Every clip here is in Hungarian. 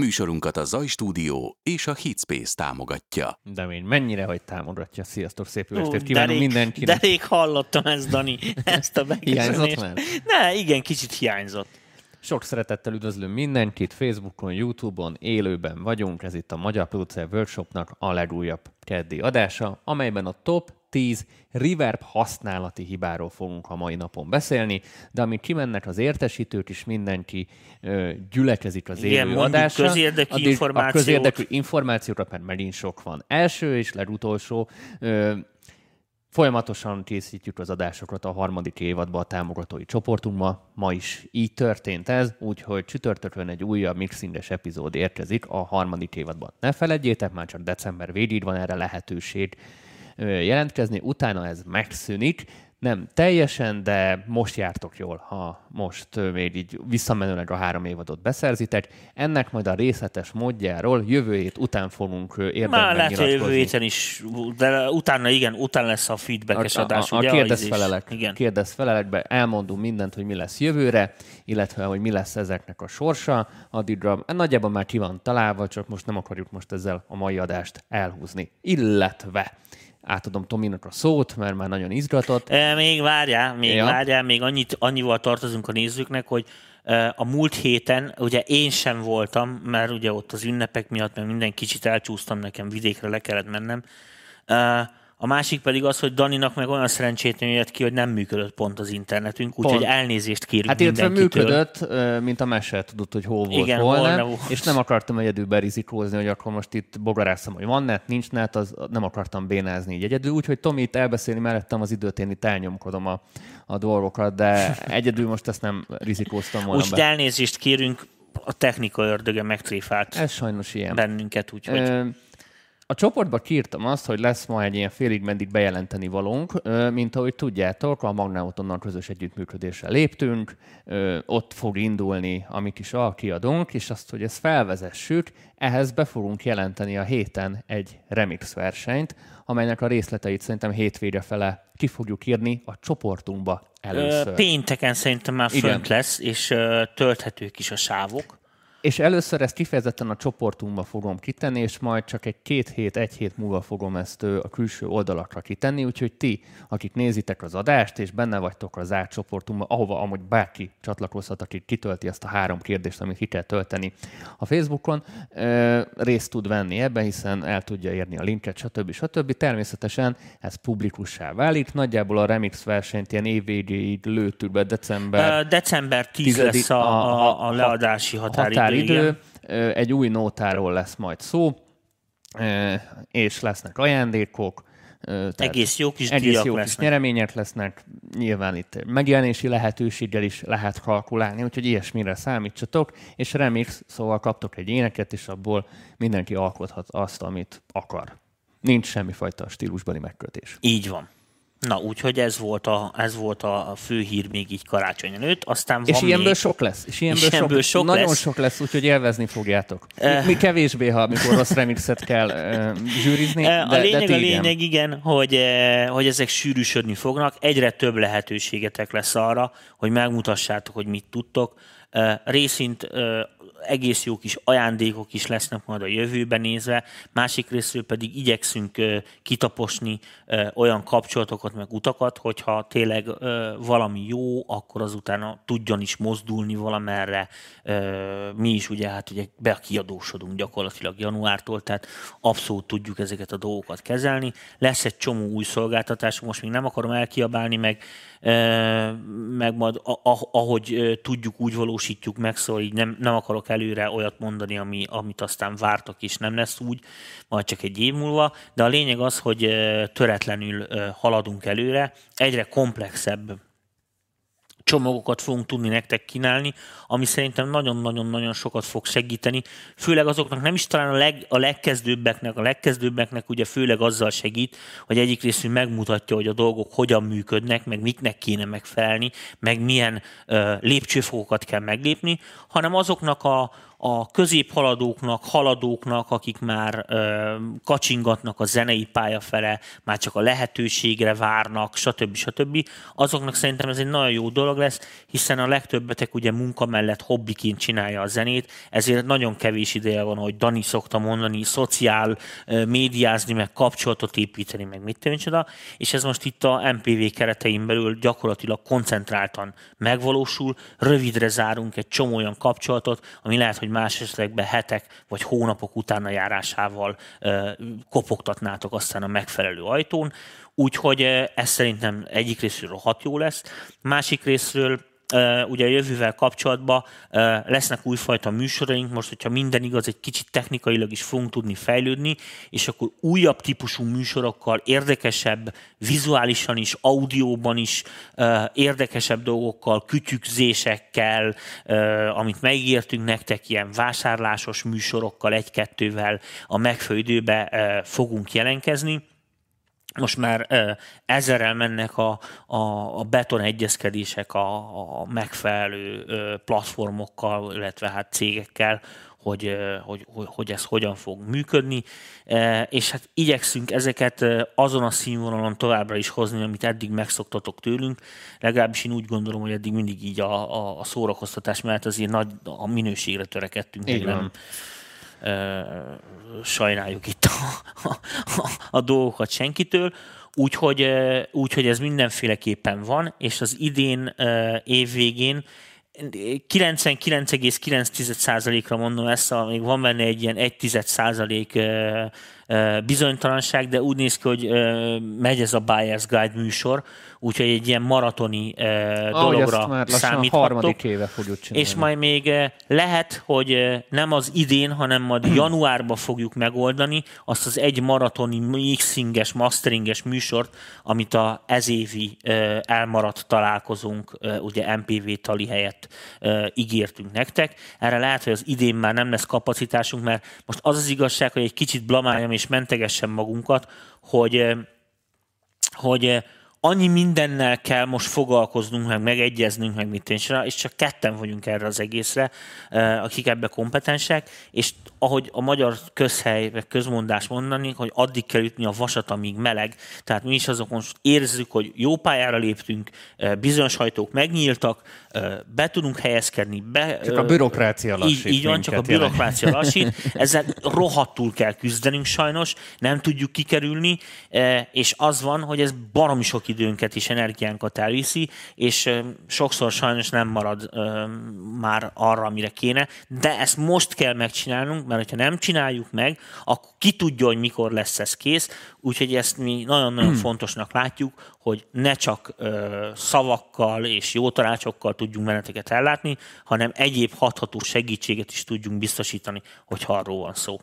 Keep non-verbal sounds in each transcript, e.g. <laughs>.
Műsorunkat a Zaj Stúdió és a Hitspace támogatja. De még mennyire, hogy támogatja. Sziasztok, szép jó estét Ó, kívánunk de rég- mindenkinek. De rég hallottam ezt, Dani, <laughs> ezt a Hiányzott beköszönést. már? Ne, igen, kicsit hiányzott. Sok szeretettel üdvözlöm mindenkit, Facebookon, Youtube-on, élőben vagyunk, ez itt a Magyar Producer Workshopnak a legújabb keddi adása, amelyben a top 10 reverb használati hibáról fogunk a mai napon beszélni, de amíg kimennek az értesítők is mindenki ö, gyülekezik az Igen, élő adásra. közérdekű addig A információt. közérdekű információra mert megint sok van. Első és legutolsó ö, Folyamatosan készítjük az adásokat a harmadik évadban a támogatói csoportunkban. Ma is így történt ez, úgyhogy csütörtökön egy újabb mixinges epizód érkezik a harmadik évadban. Ne felejtjétek, már csak december végig van erre lehetőség jelentkezni, utána ez megszűnik, nem teljesen, de most jártok jól, ha most még így visszamenőleg a három évadot beszerzitek. Ennek majd a részletes módjáról jövő hét után fogunk ö, Már érdemben lehet, hogy jövő héten is, de utána igen, utána lesz a feedbackes A, adás, a, a ugye? kérdez ízés. felelek, Igen. kérdez felelekbe elmondunk mindent, hogy mi lesz jövőre, illetve hogy mi lesz ezeknek a sorsa. Addigra nagyjából már ki van találva, csak most nem akarjuk most ezzel a mai adást elhúzni. Illetve átadom Tominak a szót, mert már nagyon izgatott. E, még várjál, még Ja. várjál, még annyit, annyival tartozunk a nézőknek, hogy e, a múlt héten, ugye én sem voltam, mert ugye ott az ünnepek miatt, mert minden kicsit elcsúsztam, nekem vidékre le kellett mennem. E, a másik pedig az, hogy Daninak meg olyan szerencsétlen jött ki, hogy nem működött pont az internetünk, úgyhogy elnézést kérünk Hát illetve működött, mint a mese, tudod, hogy hol volt, Igen, hol hol nem, volt. és nem akartam egyedül berizikózni, hogy akkor most itt bogarászom, hogy van net, nincs net, az nem akartam bénázni így egyedül, úgyhogy Tomi itt elbeszélni mellettem az időt, én itt elnyomkodom a, a dolgokat, de egyedül most ezt nem rizikóztam volna Úgyhogy elnézést kérünk, a technika ördöge megtréfált Ez sajnos ilyen. bennünket, úgyhogy... Ö, A csoportba kiírtam azt, hogy lesz ma egy ilyen félig meddig bejelenteni valónk, mint ahogy tudjátok, a Magnautonnal közös együttműködésre léptünk, ott fog indulni a mi kis alkiadónk, és azt, hogy ezt felvezessük, ehhez be fogunk jelenteni a héten egy remix versenyt, amelynek a részleteit szerintem hétvége fele ki fogjuk írni a csoportunkba először. Pénteken szerintem már fönt lesz, és tölthetők is a sávok. És először ezt kifejezetten a csoportunkba fogom kitenni, és majd csak egy két hét, egy hét múlva fogom ezt a külső oldalakra kitenni, úgyhogy ti, akik nézitek az adást, és benne vagytok a zárt csoportunkban, ahova amúgy bárki csatlakozhat, aki kitölti ezt a három kérdést, amit ki kell tölteni a Facebookon, részt tud venni ebben, hiszen el tudja érni a linket, stb. stb. Természetesen ez publikussá válik. Nagyjából a remix versenyt ilyen évvégéig lőttük be december December 10 tizedik- lesz a, a- a, a a- leadási határidő. határidő, igen. ö, egy új nótáról lesz majd szó, és lesznek ajándékok. tehát Egész jó kis egész jó kis lesznek. nyeremények lesznek, nyilván itt megjelenési lehetőséggel is lehet kalkulálni, úgyhogy ilyesmire számítsatok, és remix, szóval kaptok egy éneket, és abból mindenki alkothat azt, amit akar. Nincs semmifajta stílusbeli megkötés. Így van. Na, úgyhogy ez volt a, ez volt a fő hír még így karácsony előtt. Aztán van És ilyenből még... sok lesz. És ilyenből, És ilyenből sok Nagyon lesz. sok lesz, úgyhogy élvezni fogjátok. Mi, Eh. mi kevésbé, ha amikor rossz remixet kell uh, zsűrizni, de, Eh, a lényeg, de a igen. lényeg igen, hogy, hogy ezek sűrűsödni fognak. Egyre több lehetőségetek lesz arra, hogy megmutassátok, hogy mit tudtok. Részint egész jó kis ajándékok is lesznek majd a jövőben nézve, másik részről pedig igyekszünk kitaposni olyan kapcsolatokat, meg utakat, hogyha tényleg valami jó, akkor azután tudjon is mozdulni valamerre. Mi is ugye, hát ugye bekiadósodunk gyakorlatilag januártól, tehát abszolút tudjuk ezeket a dolgokat kezelni. Lesz egy csomó új szolgáltatás, most még nem akarom elkiabálni, meg, meg majd ahogy tudjuk, úgy valósítjuk meg, szóval így nem, nem akarok előre olyat mondani, ami, amit aztán vártak, és nem lesz úgy, majd csak egy év múlva, de a lényeg az, hogy töretlenül haladunk előre, egyre komplexebb csomagokat fogunk tudni nektek kínálni, ami szerintem nagyon-nagyon-nagyon sokat fog segíteni, főleg azoknak nem is talán a, leg, a legkezdőbbeknek, a legkezdőbbeknek ugye főleg azzal segít, hogy egyik részű megmutatja, hogy a dolgok hogyan működnek, meg miknek kéne megfelelni, meg milyen ö, lépcsőfokokat kell meglépni, hanem azoknak a, a középhaladóknak, haladóknak, akik már ö, kacsingatnak a zenei pálya fele, már csak a lehetőségre várnak, stb. stb. Azoknak szerintem ez egy nagyon jó dolog lesz, hiszen a legtöbbetek ugye munka mellett hobbiként csinálja a zenét, ezért nagyon kevés ideje van, hogy Dani szokta mondani, szociál, médiázni, meg kapcsolatot építeni, meg mit tűncsoda, és ez most itt a MPV keretein belül gyakorlatilag koncentráltan megvalósul, rövidre zárunk egy csomó olyan kapcsolatot, ami lehet, hogy más esetekben hetek vagy hónapok utána járásával kopogtatnátok aztán a megfelelő ajtón. Úgyhogy ez szerintem egyik részről rohadt jó lesz. Másik részről ugye jövővel kapcsolatban lesznek újfajta műsoraink, most, hogyha minden igaz, egy kicsit technikailag is fogunk tudni fejlődni, és akkor újabb típusú műsorokkal, érdekesebb, vizuálisan is, audióban is, érdekesebb dolgokkal, kütyükzésekkel, amit megígértünk nektek, ilyen vásárlásos műsorokkal, egy-kettővel a megfelelő időbe fogunk jelenkezni most már ezerrel mennek a, a, a beton egyezkedések a, a megfelelő platformokkal, illetve hát cégekkel, hogy, hogy, hogy ez hogyan fog működni, és hát igyekszünk ezeket azon a színvonalon továbbra is hozni, amit eddig megszoktatok tőlünk. Legalábbis én úgy gondolom, hogy eddig mindig így a, a, a szórakoztatás mellett azért nagy a minőségre törekedtünk. Nem, sajnáljuk itt a, a, a dolgokat senkitől. Úgyhogy, úgyhogy ez mindenféleképpen van, és az idén év végén 99,9%-ra mondom ezt, még van benne egy ilyen 1 bizonytalanság, de úgy néz ki, hogy megy ez a Buyer's Guide műsor, úgyhogy egy ilyen maratoni dologra számíthatok. harmadik éve fogjuk csinálni. És majd még lehet, hogy nem az idén, hanem majd <clears throat> januárban fogjuk megoldani azt az egy maratoni mixinges, masteringes műsort, amit a ezévi elmaradt találkozunk, ugye MPV tali helyett ígértünk nektek. Erre lehet, hogy az idén már nem lesz kapacitásunk, mert most az az igazság, hogy egy kicsit blamáljam és mentegessem magunkat, hogy, hogy annyi mindennel kell most foglalkoznunk, meg megegyeznünk, meg mit és csak ketten vagyunk erre az egészre, akik ebbe kompetensek, és ahogy a magyar közhely, vagy közmondás mondani, hogy addig kell ütni a vasat, amíg meleg. Tehát mi is azok most érezzük, hogy jó pályára léptünk, bizonyos hajtók megnyíltak, be tudunk helyezkedni. Be, csak a bürokrácia lassít. Így, így van, csak a bürokrácia <laughs> lassít. Ezzel rohadtul kell küzdenünk sajnos, nem tudjuk kikerülni, és az van, hogy ez baromi sok időnket és energiánkat elviszi, és sokszor sajnos nem marad már arra, amire kéne, de ezt most kell megcsinálnunk, mert ha nem csináljuk meg, akkor ki tudja, hogy mikor lesz ez kész, úgyhogy ezt mi nagyon-nagyon fontosnak látjuk, hogy ne csak szavakkal és jó tanácsokkal tudjunk meneteket ellátni, hanem egyéb hatható segítséget is tudjunk biztosítani, hogyha arról van szó.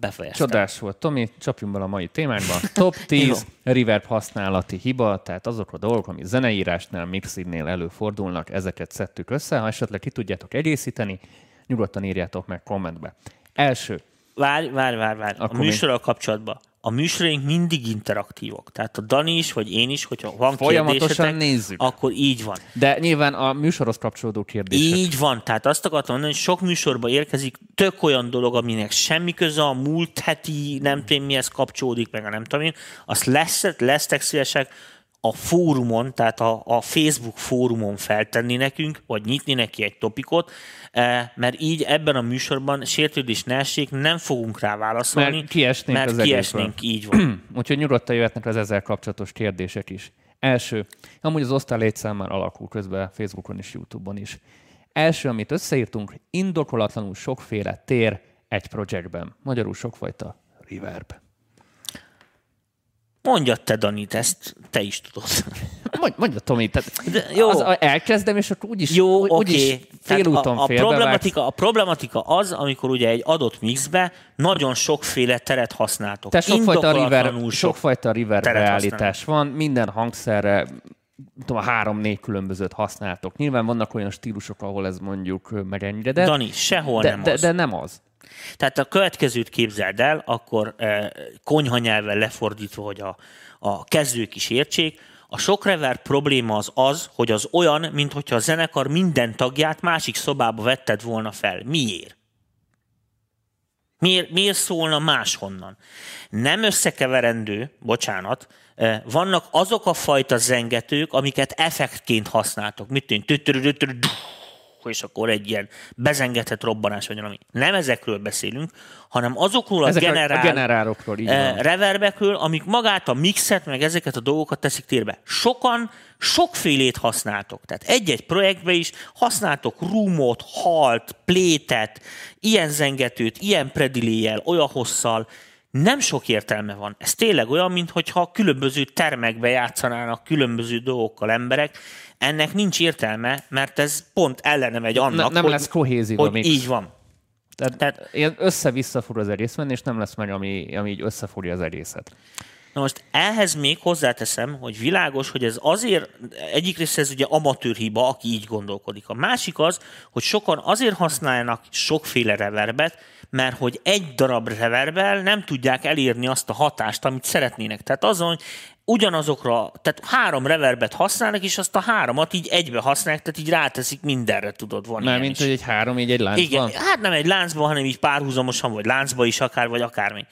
Befejeztem. Csodás volt. Tomi, csapjunk bele a mai témánkba. Top <laughs> 10 reverb használati hiba, tehát azok a dolgok, ami zeneírásnál, mixingnél előfordulnak, ezeket szedtük össze. Ha esetleg ki tudjátok egészíteni, nyugodtan írjátok meg kommentbe. Első. Várj, várj, várj, várj. A műsorral kapcsolatban a műsoraink mindig interaktívok. Tehát a Dani is, vagy én is, hogyha van Folyamatosan nézzük. akkor így van. De nyilván a műsorhoz kapcsolódó kérdések. Így van. Tehát azt akartam mondani, hogy sok műsorba érkezik tök olyan dolog, aminek semmi köze a múlt heti, nem tudom mihez kapcsolódik, meg a nem tudom én. Azt lesz, lesztek szívesek a fórumon, tehát a, a Facebook fórumon feltenni nekünk, vagy nyitni neki egy topikot, eh, mert így ebben a műsorban sértődés ne essék, nem fogunk rá válaszolni, mert kiesnénk, mert az kiesnénk így van. <clears throat> Úgyhogy nyugodtan jöhetnek az ezzel kapcsolatos kérdések is. Első, amúgy az osztály létszám már alakul közben Facebookon és YouTube-on is. Első, amit összeírtunk, indokolatlanul sokféle tér egy projektben. Magyarul sokfajta reverb. Mondja te, Dani, ezt te is tudod. Mondj, mondja, Tomi, tehát De, jó. Az, elkezdem, és akkor úgyis, jó, úgy, úgyis félúton a, a, problematika, a problematika az, amikor ugye egy adott mixbe nagyon sokféle teret használtok. Tehát sokfajta river, sok sokfajta river beállítás van, minden hangszerre tudom, három-négy különbözőt használtok. Nyilván vannak olyan stílusok, ahol ez mondjuk megengedett. Dani, sehol de, nem de, az. De nem az. Tehát a következőt képzeld el, akkor eh, konyhanyelven lefordítva, hogy a, a kezdők is értsék, a sok reverb probléma az az, hogy az olyan, mintha a zenekar minden tagját másik szobába vetted volna fel. Miért? Miért, miért szólna máshonnan? Nem összekeverendő, bocsánat, vannak azok a fajta zengetők, amiket effektként használtok. Mit tűnt? És akkor egy ilyen bezengetett robbanás vagy valami. Nem ezekről beszélünk, hanem azokról Ezek a, generál, a generálokról, így van. reverbekről, amik magát a mixet, meg ezeket a dolgokat teszik térbe. Sokan sokfélét használtok. Tehát egy-egy projektben is használtok roomot, halt, plétet, ilyen zengetőt, ilyen prediléjel, olyan hosszal, nem sok értelme van. Ez tényleg olyan, mintha különböző termekbe játszanának különböző dolgokkal emberek. Ennek nincs értelme, mert ez pont ellene megy annak, Ne, nem hogy, lesz kohézív hogy mix. így van. Tehát, Tehát- ilyen össze-vissza fog az egész menni, és nem lesz meg, ami, ami így összefogja az egészet. Na most ehhez még hozzáteszem, hogy világos, hogy ez azért, egyik része ez ugye amatőr hiba, aki így gondolkodik. A másik az, hogy sokan azért használnak sokféle reverbet, mert hogy egy darab reverbel nem tudják elérni azt a hatást, amit szeretnének. Tehát azon, ugyanazokra, tehát három reverbet használnak, és azt a háromat így egybe használják, tehát így ráteszik mindenre, tudod, van Már mint is. hogy egy három, így egy láncban. Igen, hát nem egy láncban, hanem így párhuzamosan, vagy láncba is akár, vagy akármi.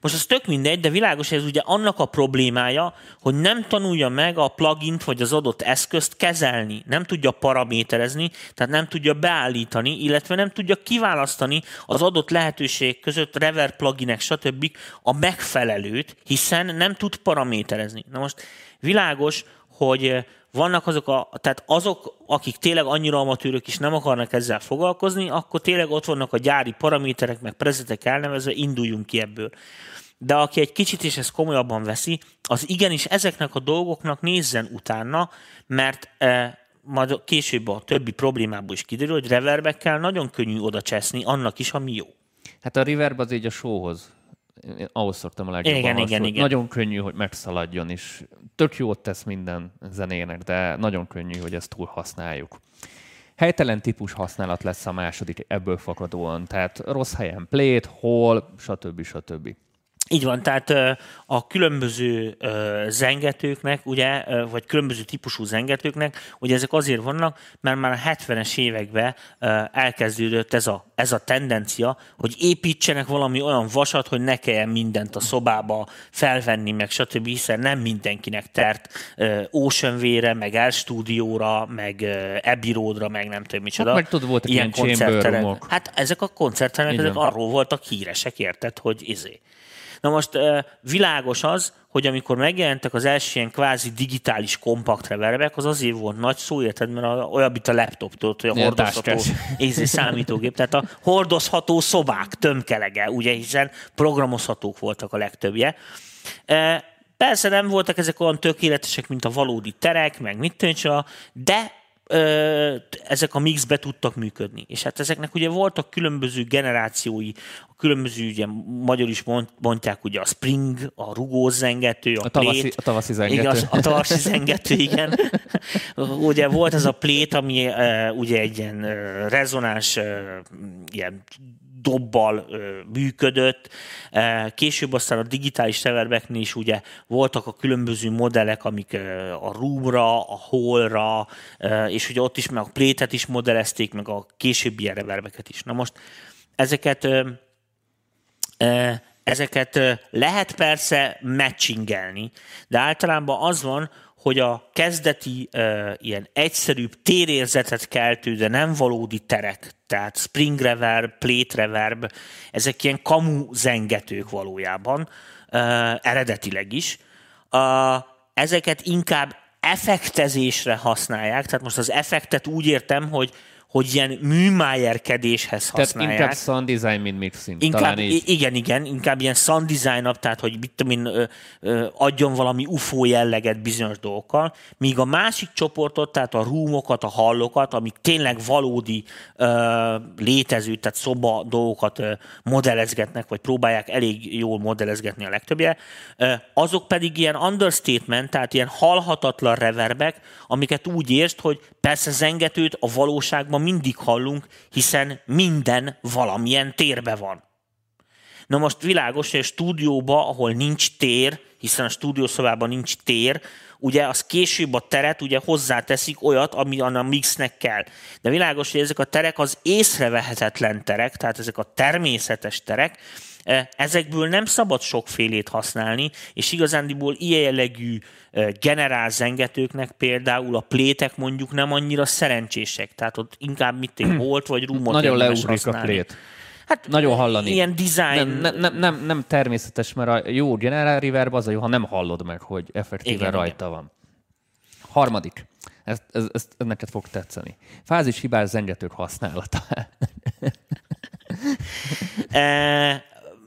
Most az tök mindegy, de világos, hogy ez ugye annak a problémája, hogy nem tanulja meg a plugint vagy az adott eszközt kezelni, nem tudja paraméterezni, tehát nem tudja beállítani, illetve nem tudja kiválasztani az adott lehetőségek között reverb pluginek, stb. a megfelelőt, hiszen nem tud paraméterezni. Na most világos, hogy vannak azok, a, tehát azok, akik tényleg annyira amatőrök is nem akarnak ezzel foglalkozni, akkor tényleg ott vannak a gyári paraméterek, meg prezetek elnevezve, induljunk ki ebből. De aki egy kicsit is ezt komolyabban veszi, az igenis ezeknek a dolgoknak nézzen utána, mert eh, majd később a többi problémából is kiderül, hogy reverbekkel nagyon könnyű oda cseszni annak is, ami jó. Hát a reverb az így a showhoz. Én ahhoz szoktam a legjobban Igen, igen, hasonlítani. igen. Nagyon könnyű, hogy megszaladjon, és tök jót tesz minden zenének, de nagyon könnyű, hogy ezt túl használjuk. Helytelen típus használat lesz a második ebből fakadóan, tehát rossz helyen plét, hol, stb. stb. Így van, tehát a különböző zengetőknek, ugye, vagy különböző típusú zengetőknek, ugye ezek azért vannak, mert már a 70-es években elkezdődött ez a, ez a tendencia, hogy építsenek valami olyan vasat, hogy ne kelljen mindent a szobába felvenni, meg stb., hiszen nem mindenkinek tert ö, Oceanway-re, meg Air Studio-ra, meg Abbey Road-ra, meg nem tudom micsoda. meg tudod, voltak ilyen chamber koncertterek. Hát ezek a koncertterek, ezek arról voltak híresek, érted, hogy izé. Na most világos az, hogy amikor megjelentek az első ilyen kvázi digitális kompakt reverbek, az azért volt nagy szó, érted, mert olyan, mint a laptop, tudod, hogy a Ilyen hordozható izé, számítógép, tehát a hordozható szobák tömkelege, ugye, hiszen programozhatók voltak a legtöbbje. Persze nem voltak ezek olyan tökéletesek, mint a valódi terek, meg mit tűncsa, de ezek a mixbe tudtak működni. És hát ezeknek ugye voltak különböző generációi, a különböző, ugye magyar is mond, mondják, ugye a spring, a rugózengető, a, A tavaszi- plét. a tavaszi zengető. Igaz, a tavaszi zengető, igen. <laughs> ugye volt ez a plét, ami ugye egy ilyen rezonáns, ilyen dobbal működött. Később aztán a digitális reverbeknél is ugye voltak a különböző modellek, amik a roomra, a hallra, ö, és ugye ott is meg a plétet is modellezték, meg a későbbi reverbeket is. Na most ezeket ezeket lehet persze matchingelni, de általában az van, hogy a kezdeti uh, ilyen egyszerűbb térérzetet keltő, de nem valódi terek, tehát spring reverb, plate reverb, ezek ilyen kamu zengetők valójában, uh, eredetileg is. Uh, ezeket inkább effektezésre használják, tehát most az effektet úgy értem, hogy hogy ilyen műmájerkedéshez Tehát használják. inkább sound design, mint mixing. Inkább, Talán így. igen, igen, inkább ilyen sound design tehát hogy mit tudom én, ö, ö, adjon valami UFO jelleget bizonyos dolgokkal, míg a másik csoportot, tehát a roomokat, a hallokat, amik tényleg valódi ö, létező, tehát szoba dolgokat ö, modellezgetnek, vagy próbálják elég jól modellezgetni a legtöbbje, ö, azok pedig ilyen understatement, tehát ilyen halhatatlan reverbek, amiket úgy érst, hogy persze zengetőt a valóságban mindig hallunk, hiszen minden valamilyen térbe van. Na most világos, hogy a stúdióba, ahol nincs tér, hiszen a stúdiószobában nincs tér, ugye az később a teret ugye hozzáteszik olyat, ami a mixnek kell. De világos, hogy ezek a terek az észrevehetetlen terek, tehát ezek a természetes terek, ezekből nem szabad sokfélét használni, és igazándiból ilyen jellegű e, generál zengetőknek például a plétek mondjuk nem annyira szerencsések, tehát ott inkább mit én volt <clears throat> vagy rumot Nagyon leugrik a plét. Hát nagyon hallani. Ilyen design. Nem, nem, nem, nem természetes, mert a jó General Reverb az a jó, ha nem hallod meg, hogy effektíven igen, rajta igen. van. Harmadik. Ez, ez, ez, ez neked fog tetszeni. Fázis hibás zengetők használata. e,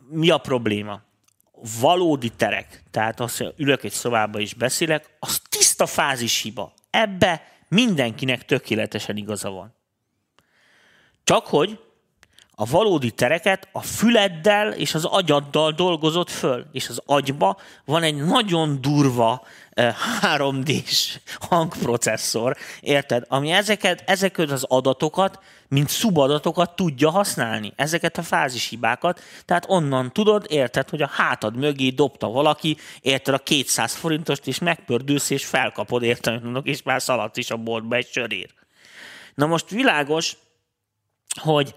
mi a probléma? Valódi terek, tehát azt, hogy ülök egy szobába és beszélek, az tiszta fázis hiba. Ebbe mindenkinek tökéletesen igaza van. Csak hogy a valódi tereket a füleddel és az agyaddal dolgozott föl. És az agyba van egy nagyon durva 3D-s eh, hangprocesszor, érted? Ami ezeket, ezeket az adatokat, mint szubadatokat tudja használni. Ezeket a fázishibákat. Tehát onnan tudod, érted, hogy a hátad mögé dobta valaki, érted a 200 forintost, és megpördülsz, és felkapod, érted, és már szaladsz is a boltba egy sörér. Na most világos, hogy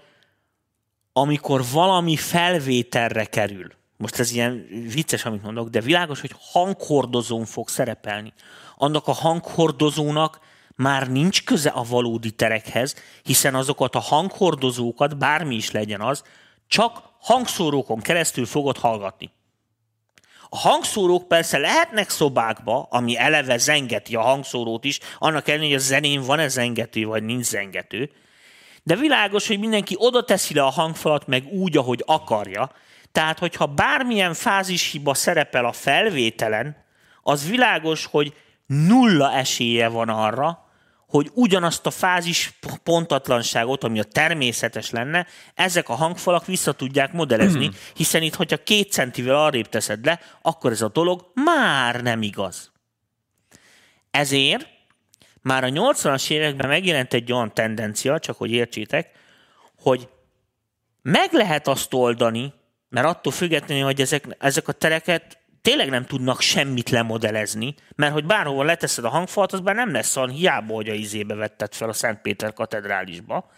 amikor valami felvételre kerül, most ez ilyen vicces, amit mondok, de világos, hogy hanghordozón fog szerepelni. Annak a hanghordozónak már nincs köze a valódi terekhez, hiszen azokat a hanghordozókat, bármi is legyen az, csak hangszórókon keresztül fogod hallgatni. A hangszórók persze lehetnek szobákba, ami eleve zengeti a hangszórót is, annak ellenére, hogy a zenén van-e zengető, vagy nincs zengető, de világos, hogy mindenki oda teszi le a hangfalat meg úgy, ahogy akarja. Tehát, hogyha bármilyen fázishiba szerepel a felvételen, az világos, hogy nulla esélye van arra, hogy ugyanazt a fázis pontatlanságot, ami a természetes lenne, ezek a hangfalak vissza tudják modellezni, <clears throat> hiszen itt, hogyha két centivel arrébb teszed le, akkor ez a dolog már nem igaz. Ezért már a 80-as években megjelent egy olyan tendencia, csak hogy értsétek, hogy meg lehet azt oldani, mert attól függetlenül, hogy ezek, ezek a tereket tényleg nem tudnak semmit lemodelezni, mert hogy bárhol leteszed a hangfalat, az már nem lesz olyan hiába, hogy a izébe vetted fel a Szentpéter katedrálisba.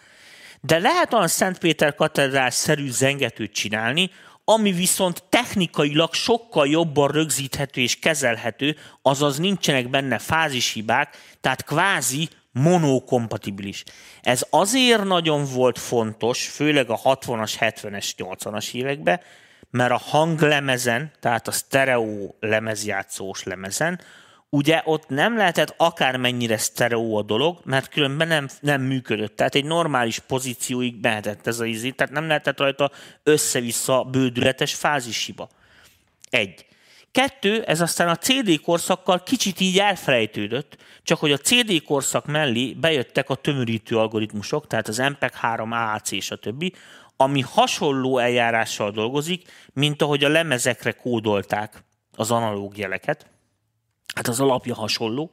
De lehet olyan Szentpéter katedrál-szerű zengetőt csinálni, ami viszont technikailag sokkal jobban rögzíthető és kezelhető, azaz nincsenek benne fázishibák, tehát kvázi monokompatibilis. Ez azért nagyon volt fontos, főleg a 60-as, 70-es, 80-as években, mert a hanglemezen, tehát a stereo lemezjátszós lemezen, ugye ott nem lehetett akármennyire sztereó a dolog, mert különben nem, nem működött. Tehát egy normális pozícióig mehetett ez a izé, tehát nem lehetett rajta össze-vissza bődületes fázisiba. Egy. Kettő, ez aztán a CD korszakkal kicsit így elfelejtődött, csak hogy a CD korszak mellé bejöttek a tömörítő algoritmusok, tehát az MPEG 3, AAC és a többi, ami hasonló eljárással dolgozik, mint ahogy a lemezekre kódolták az analóg jeleket, hát az alapja hasonló,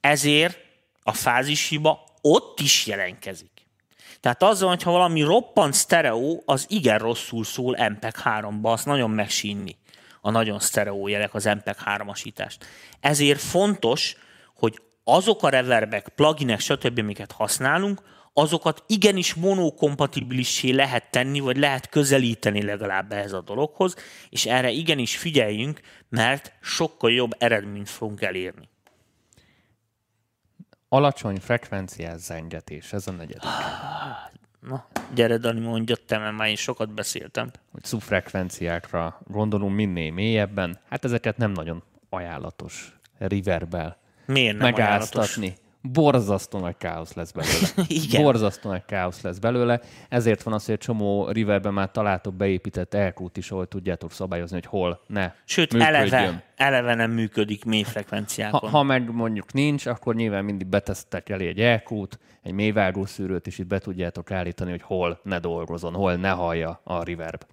ezért a fázishiba ott is jelenkezik. Tehát azzal, hogyha valami roppant sztereó, az igen rosszul szól MPEG 3-ba, azt nagyon megsínni a nagyon sztereó jelek, az MPEG 3-asítást. Ezért fontos, hogy azok a reverbek, pluginek, stb., amiket használunk, azokat igenis monokompatibilissé lehet tenni, vagy lehet közelíteni legalább ehhez a dologhoz, és erre igenis figyeljünk, mert sokkal jobb eredményt fogunk elérni. Alacsony frekvenciás zengetés, ez a negyedik. Na, gyere Dani, mondja te, mert már én sokat beszéltem. Hogy szubfrekvenciákra gondolunk minél mélyebben, hát ezeket nem nagyon ajánlatos riverbel Miért nem. Ajánlatos? Borzasztó nagy káosz lesz belőle. <laughs> Igen. Borzasztó nagy káosz lesz belőle. Ezért van az, hogy egy csomó riverben már találtok beépített elkút is, ahol tudjátok szabályozni, hogy hol ne Sőt, eleve, eleve nem működik mély frekvenciákon. Ha, ha meg mondjuk nincs, akkor nyilván mindig betesztek elé egy elkút, egy mélyvágó szűrőt, és itt be tudjátok állítani, hogy hol ne dolgozon, hol ne hallja a reverb.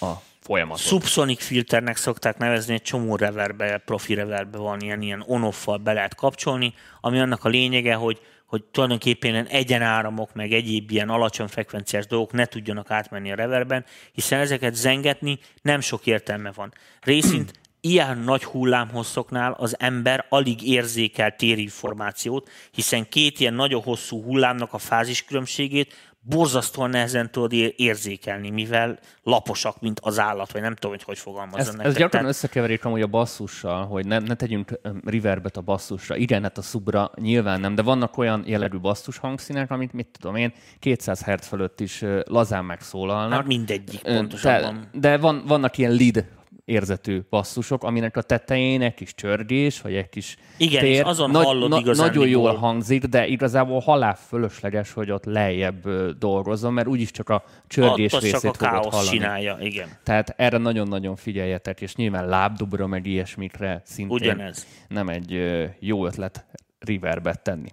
A folyamatot. Subsonic filternek szokták nevezni, egy csomó reverbe, profi reverbe van ilyen, ilyen on be lehet kapcsolni, ami annak a lényege, hogy, hogy tulajdonképpen egyenáramok, meg egyéb ilyen alacsony frekvenciás dolgok ne tudjanak átmenni a reverben, hiszen ezeket zengetni nem sok értelme van. Részint ilyen nagy hullámhosszoknál az ember alig érzékel térinformációt, hiszen két ilyen nagyon hosszú hullámnak a fáziskülönbségét borzasztóan nehezen tudod érzékelni, mivel laposak, mint az állat, vagy nem tudom, hogy hogy fogalmazzam ez. Ez gyakran Tehát... összekeverik amúgy a basszussal, hogy ne, ne tegyünk reverbet a basszusra. Igen, hát a subra nyilván nem, de vannak olyan jellegű basszus hangszínek, amit mit tudom én, 200 Hz fölött is lazán megszólalnak. Hát mindegyik pontosabban. De, de van, vannak ilyen lead érzetű basszusok, aminek a tetején egy kis csörgés, vagy egy kis Igen, tér, és azon nagy, hallod na, igazán Nagyon jól hangzik, de igazából halál fölösleges, hogy ott lejjebb dolgozom, mert úgyis csak a csörgés Ott részét csak a fogod hallani. csinálja, igen. Tehát erre nagyon-nagyon figyeljetek, és nyilván lábdobra, meg ilyesmikre szintén Ugyanez. nem egy jó ötlet reverbet tenni.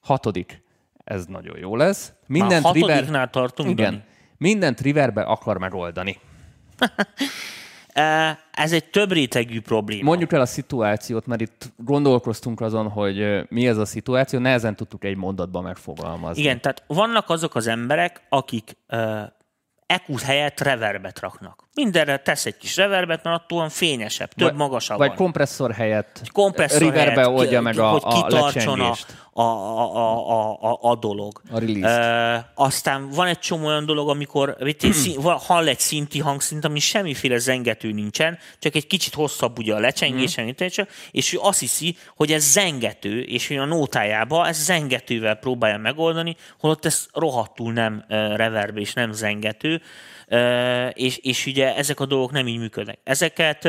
Hatodik, ez nagyon jó lesz. Mindent Már hatodiknál river... tartunk, Igen. Dani? Mindent riverbe akar megoldani. <laughs> Ez egy több rétegű probléma. Mondjuk el a szituációt, mert itt gondolkoztunk azon, hogy mi ez a szituáció, nehezen tudtuk egy mondatban megfogalmazni. Igen, tehát vannak azok az emberek, akik EQ helyett reverbet raknak. Mindenre tesz egy kis reverbet, mert attól fényesebb, több vagy, magasabb Vagy kompresszor helyett egy kompresszor reverbe helyett, oldja meg a, hogy kitartson a, a, a, a, a, a dolog. A release uh, aztán van egy csomó olyan dolog, amikor szín, hall egy szinti hangszint, ami semmiféle zengető nincsen, csak egy kicsit hosszabb ugye a lecsengés, mm. és ő azt hiszi, hogy ez zengető, és hogy a nótájába ez zengetővel próbálja megoldani, holott ez rohadtul nem reverb és nem zengető, és, és ugye ezek a dolgok nem így működnek. Ezeket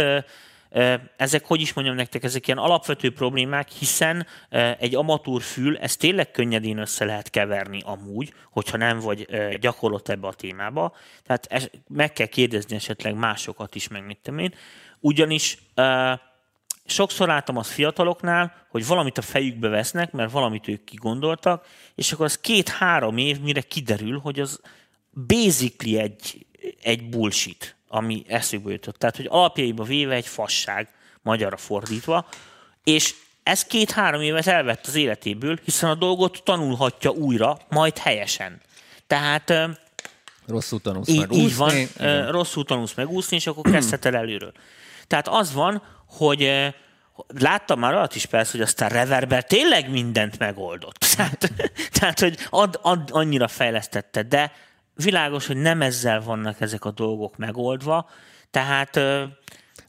ezek, hogy is mondjam nektek, ezek ilyen alapvető problémák, hiszen egy amatúr fül, ezt tényleg könnyedén össze lehet keverni amúgy, hogyha nem vagy gyakorlott ebbe a témába. Tehát meg kell kérdezni esetleg másokat is, meg mit én. Ugyanis sokszor láttam az fiataloknál, hogy valamit a fejükbe vesznek, mert valamit ők kigondoltak, és akkor az két-három év, mire kiderül, hogy az basically egy, egy bullshit ami eszükbe jutott. Tehát, hogy alapjaiba véve egy fasság, magyarra fordítva, és ez két-három évet elvett az életéből, hiszen a dolgot tanulhatja újra, majd helyesen. Tehát rosszul tanulsz így, megúszni. Így van, Igen. rosszul tanulsz megúszni, és akkor kezdheted előről. Tehát az van, hogy láttam már alatt is persze, hogy aztán Reverber tényleg mindent megoldott. <laughs> Tehát, tehát hogy ad, ad, annyira fejlesztette, de világos, hogy nem ezzel vannak ezek a dolgok megoldva, tehát...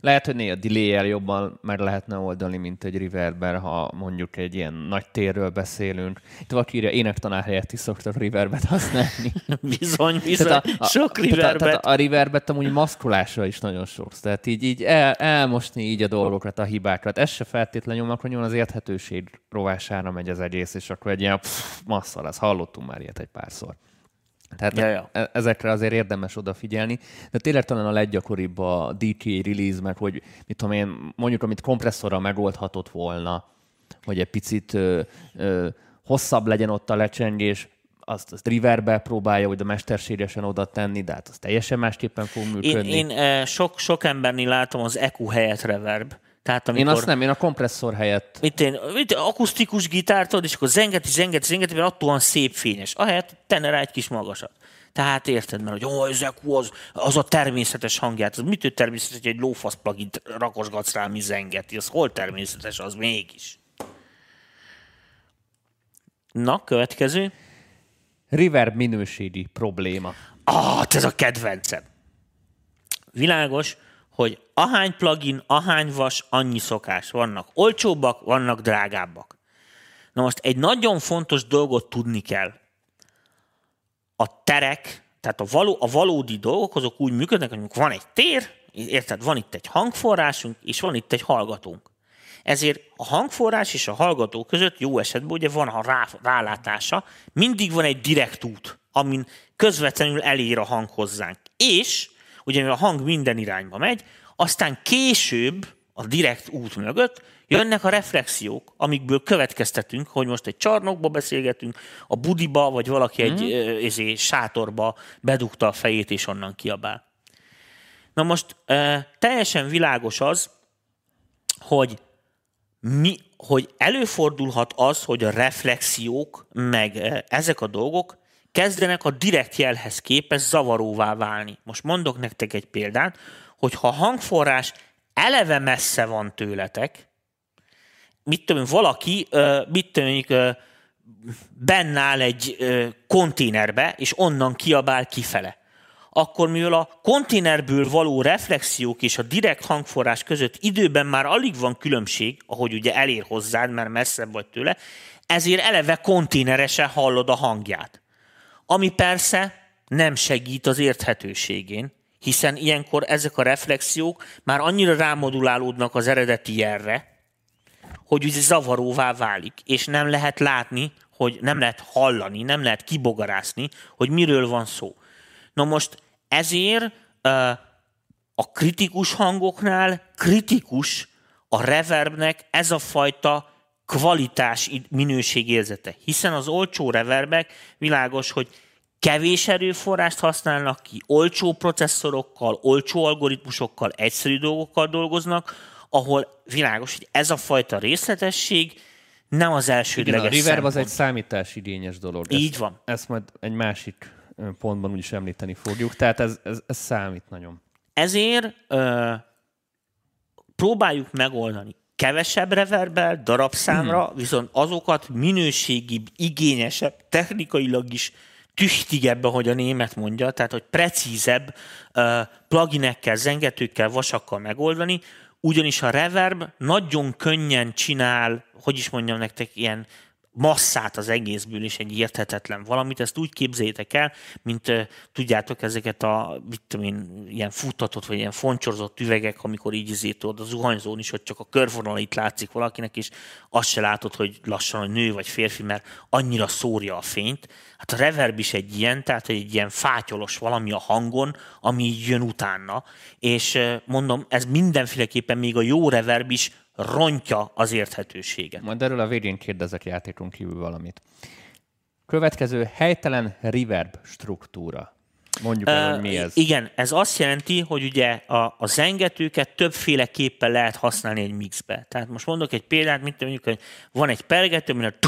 Lehet, hogy néha delay jobban meg lehetne oldani, mint egy reverber, ha mondjuk egy ilyen nagy térről beszélünk. Itt valaki írja, énektanár helyett is szoktak reverbet használni. <laughs> bizony, bizony, a, a, sok reverbet. Tehát a, a reverbet amúgy maszkulásra is nagyon sok. Tehát így, így el, elmosni így a dolgokat, a hibákat. Ez se feltétlenül akkor nyilván az érthetőség rovására megy az egész, és akkor egy ilyen pff, massza lesz. Hallottunk már ilyet egy párszor. Tehát ja, ja. E- ezekre azért érdemes odafigyelni. De tényleg talán a leggyakoribb a DTA release, meg hogy mit tudom én, mondjuk amit kompresszorral megoldhatott volna, hogy egy picit ö, ö, hosszabb legyen ott a lecsengés, azt, azt riverbe próbálja, hogy a mesterségesen oda tenni, de hát az teljesen másképpen fog működni. Én, én sok, sok embernél látom az EQ helyett reverb. Tehát amikor, én azt nem, én a kompresszor helyett. Mit én, mit, akusztikus gitárt és akkor zengeti, zengeti, zengeti, mert attól van szép fényes. Ahelyett tenne rá egy kis magasat. Tehát érted, mert hogy oh, ezek az, az a természetes hangját. Az mitől természetes, hogy egy lófasz plugin rakosgatsz rá, mi zengeti? Az hol természetes, az mégis. Na, következő. Reverb minőségi probléma. Ah, ez a kedvencem. Világos, hogy ahány plugin, ahány vas, annyi szokás. Vannak olcsóbbak, vannak drágábbak. Na most egy nagyon fontos dolgot tudni kell. A terek, tehát a, való, a valódi dolgok, azok úgy működnek, hogy van egy tér, érted, van itt egy hangforrásunk, és van itt egy hallgatónk. Ezért a hangforrás és a hallgató között jó esetben ugye van a rá, rálátása, mindig van egy direkt út, amin közvetlenül elér a hang hozzánk. És ugye a hang minden irányba megy, aztán később, a direkt út mögött jönnek a reflexiók, amikből következtetünk, hogy most egy csarnokba beszélgetünk, a budiba, vagy valaki egy mm. ezé, sátorba bedugta a fejét, és onnan kiabál. Na most e, teljesen világos az, hogy, mi, hogy előfordulhat az, hogy a reflexiók, meg ezek a dolgok kezdenek a direkt jelhez képest zavaróvá válni. Most mondok nektek egy példát, hogy ha a hangforrás eleve messze van tőletek, mit tudom, valaki, mit tudom, benne áll egy konténerbe, és onnan kiabál kifele akkor mivel a konténerből való reflexiók és a direkt hangforrás között időben már alig van különbség, ahogy ugye elér hozzád, mert messzebb vagy tőle, ezért eleve konténeresen hallod a hangját. Ami persze nem segít az érthetőségén, hiszen ilyenkor ezek a reflexiók már annyira rámodulálódnak az eredeti jelre, hogy ugye zavaróvá válik, és nem lehet látni, hogy nem lehet hallani, nem lehet kibogarászni, hogy miről van szó. Na most ezért a kritikus hangoknál kritikus a reverbnek ez a fajta kvalitás minőségérzete. Hiszen az olcsó reverbek világos, hogy kevés erőforrást használnak ki, olcsó processzorokkal, olcsó algoritmusokkal, egyszerű dolgokkal dolgoznak, ahol világos, hogy ez a fajta részletesség nem az elsődleges Igen, a reverb szempont. az egy számításigényes dolog. Így ezt, van. Ezt majd egy másik pontban úgyis említeni fogjuk. Tehát ez, ez, ez számít nagyon. Ezért ö, próbáljuk megoldani kevesebb reverbel, darabszámra, hmm. viszont azokat minőségibb, igényesebb, technikailag is tüchtigebb, ahogy a német mondja, tehát hogy precízebb uh, pluginekkel, zengetőkkel, vasakkal megoldani, ugyanis a reverb nagyon könnyen csinál, hogy is mondjam nektek, ilyen masszát az egészből is egy érthetetlen valamit. Ezt úgy képzeljétek el, mint tudjátok ezeket a mit tudom én, ilyen futtatott vagy ilyen foncsorozott üvegek, amikor így izé tudod a zuhanyzón is, hogy csak a körvonalait látszik valakinek, és azt se látod, hogy lassan a nő vagy férfi, mert annyira szórja a fényt. Hát a reverb is egy ilyen, tehát egy ilyen fátyolos valami a hangon, ami jön utána. És mondom, ez mindenféleképpen még a jó reverb is rontja az érthetőséget. Majd erről a végén kérdezek játékon kívül valamit. Következő helytelen reverb struktúra. Mondjuk el, hogy mi ez. Igen, ez azt jelenti, hogy ugye a, a zengetőket többféleképpen lehet használni egy mixbe. Tehát most mondok egy példát, mint mondjuk, hogy van egy pergető, aminek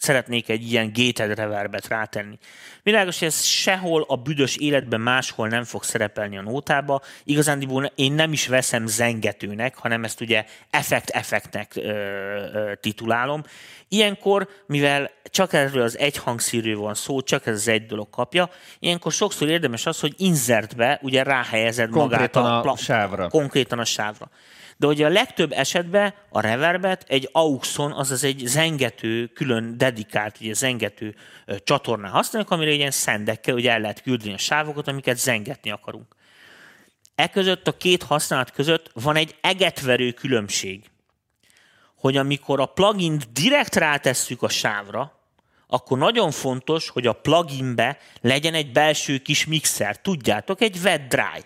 szeretnék egy ilyen gated reverbet rátenni. Világos, hogy ez sehol a büdös életben máshol nem fog szerepelni a nótába. Igazándiból én nem is veszem zengetőnek, hanem ezt ugye effekt-effektnek ö, ö, titulálom. Ilyenkor, mivel csak erről az egy hangszírű van szó, csak ez az egy dolog kapja, ilyenkor sokszor érdemes az, hogy insertbe ugye ráhelyezed magát a, a sávra. Konkrétan a sávra de ugye a legtöbb esetben a reverbet egy auxon, azaz egy zengető, külön dedikált ugye zengető csatorna használjuk, amire ilyen szendekkel ugye el lehet küldeni a sávokat, amiket zengetni akarunk. E között a két használat között van egy egetverő különbség, hogy amikor a plugin direkt rátesszük a sávra, akkor nagyon fontos, hogy a pluginbe legyen egy belső kis mixer. Tudjátok, egy wet dry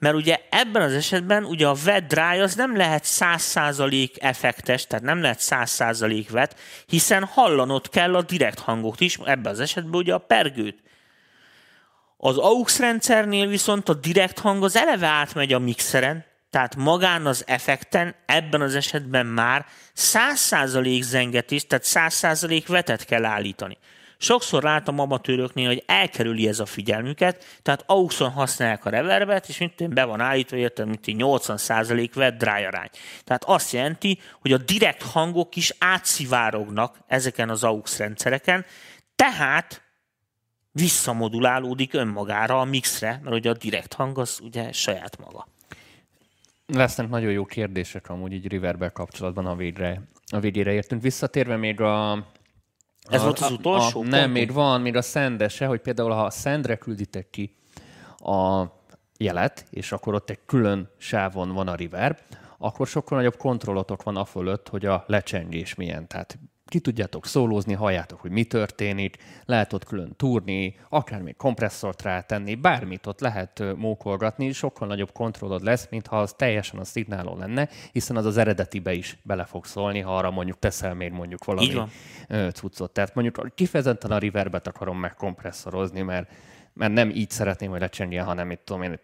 mert ugye ebben az esetben ugye a wet dry az nem lehet 100% effektes, tehát nem lehet 100% vet, hiszen hallanod kell a direkt hangot is, ebben az esetben ugye a pergőt. Az AUX rendszernél viszont a direkt hang az eleve átmegy a mixeren, tehát magán az effekten ebben az esetben már 100% zengetés, tehát 100% vetet kell állítani. Sokszor látom amatőröknél, hogy elkerüli ez a figyelmüket, tehát auxon használják a reverbet, és mint be van állítva, értem, mint 80% vett dry arány. Tehát azt jelenti, hogy a direkt hangok is átszivárognak ezeken az AUX rendszereken, tehát visszamodulálódik önmagára a mixre, mert ugye a direkt hang az ugye saját maga. Lesznek nagyon jó kérdések amúgy így Riverbe kapcsolatban a végre, a végére értünk. Visszatérve még a, ez a, volt az utolsó? A, a, nem, még van, még a szendese, hogy például ha a szendre külditek ki a jelet, és akkor ott egy külön sávon van a reverb, akkor sokkal nagyobb kontrollotok van a fölött, hogy a lecsengés milyen. Tehát ki tudjátok szólózni, halljátok, hogy mi történik, lehet ott külön túrni, akár még kompresszort rátenni, bármit ott lehet mókolgatni, sokkal nagyobb kontrollod lesz, mint ha az teljesen a szignálon lenne, hiszen az az eredetibe is bele fog szólni, ha arra mondjuk teszel még mondjuk valami cuccot. Tehát mondjuk kifejezetten a reverbet akarom megkompresszorozni, mert, mert nem így szeretném, hogy lecsengjen, hanem itt tudom én,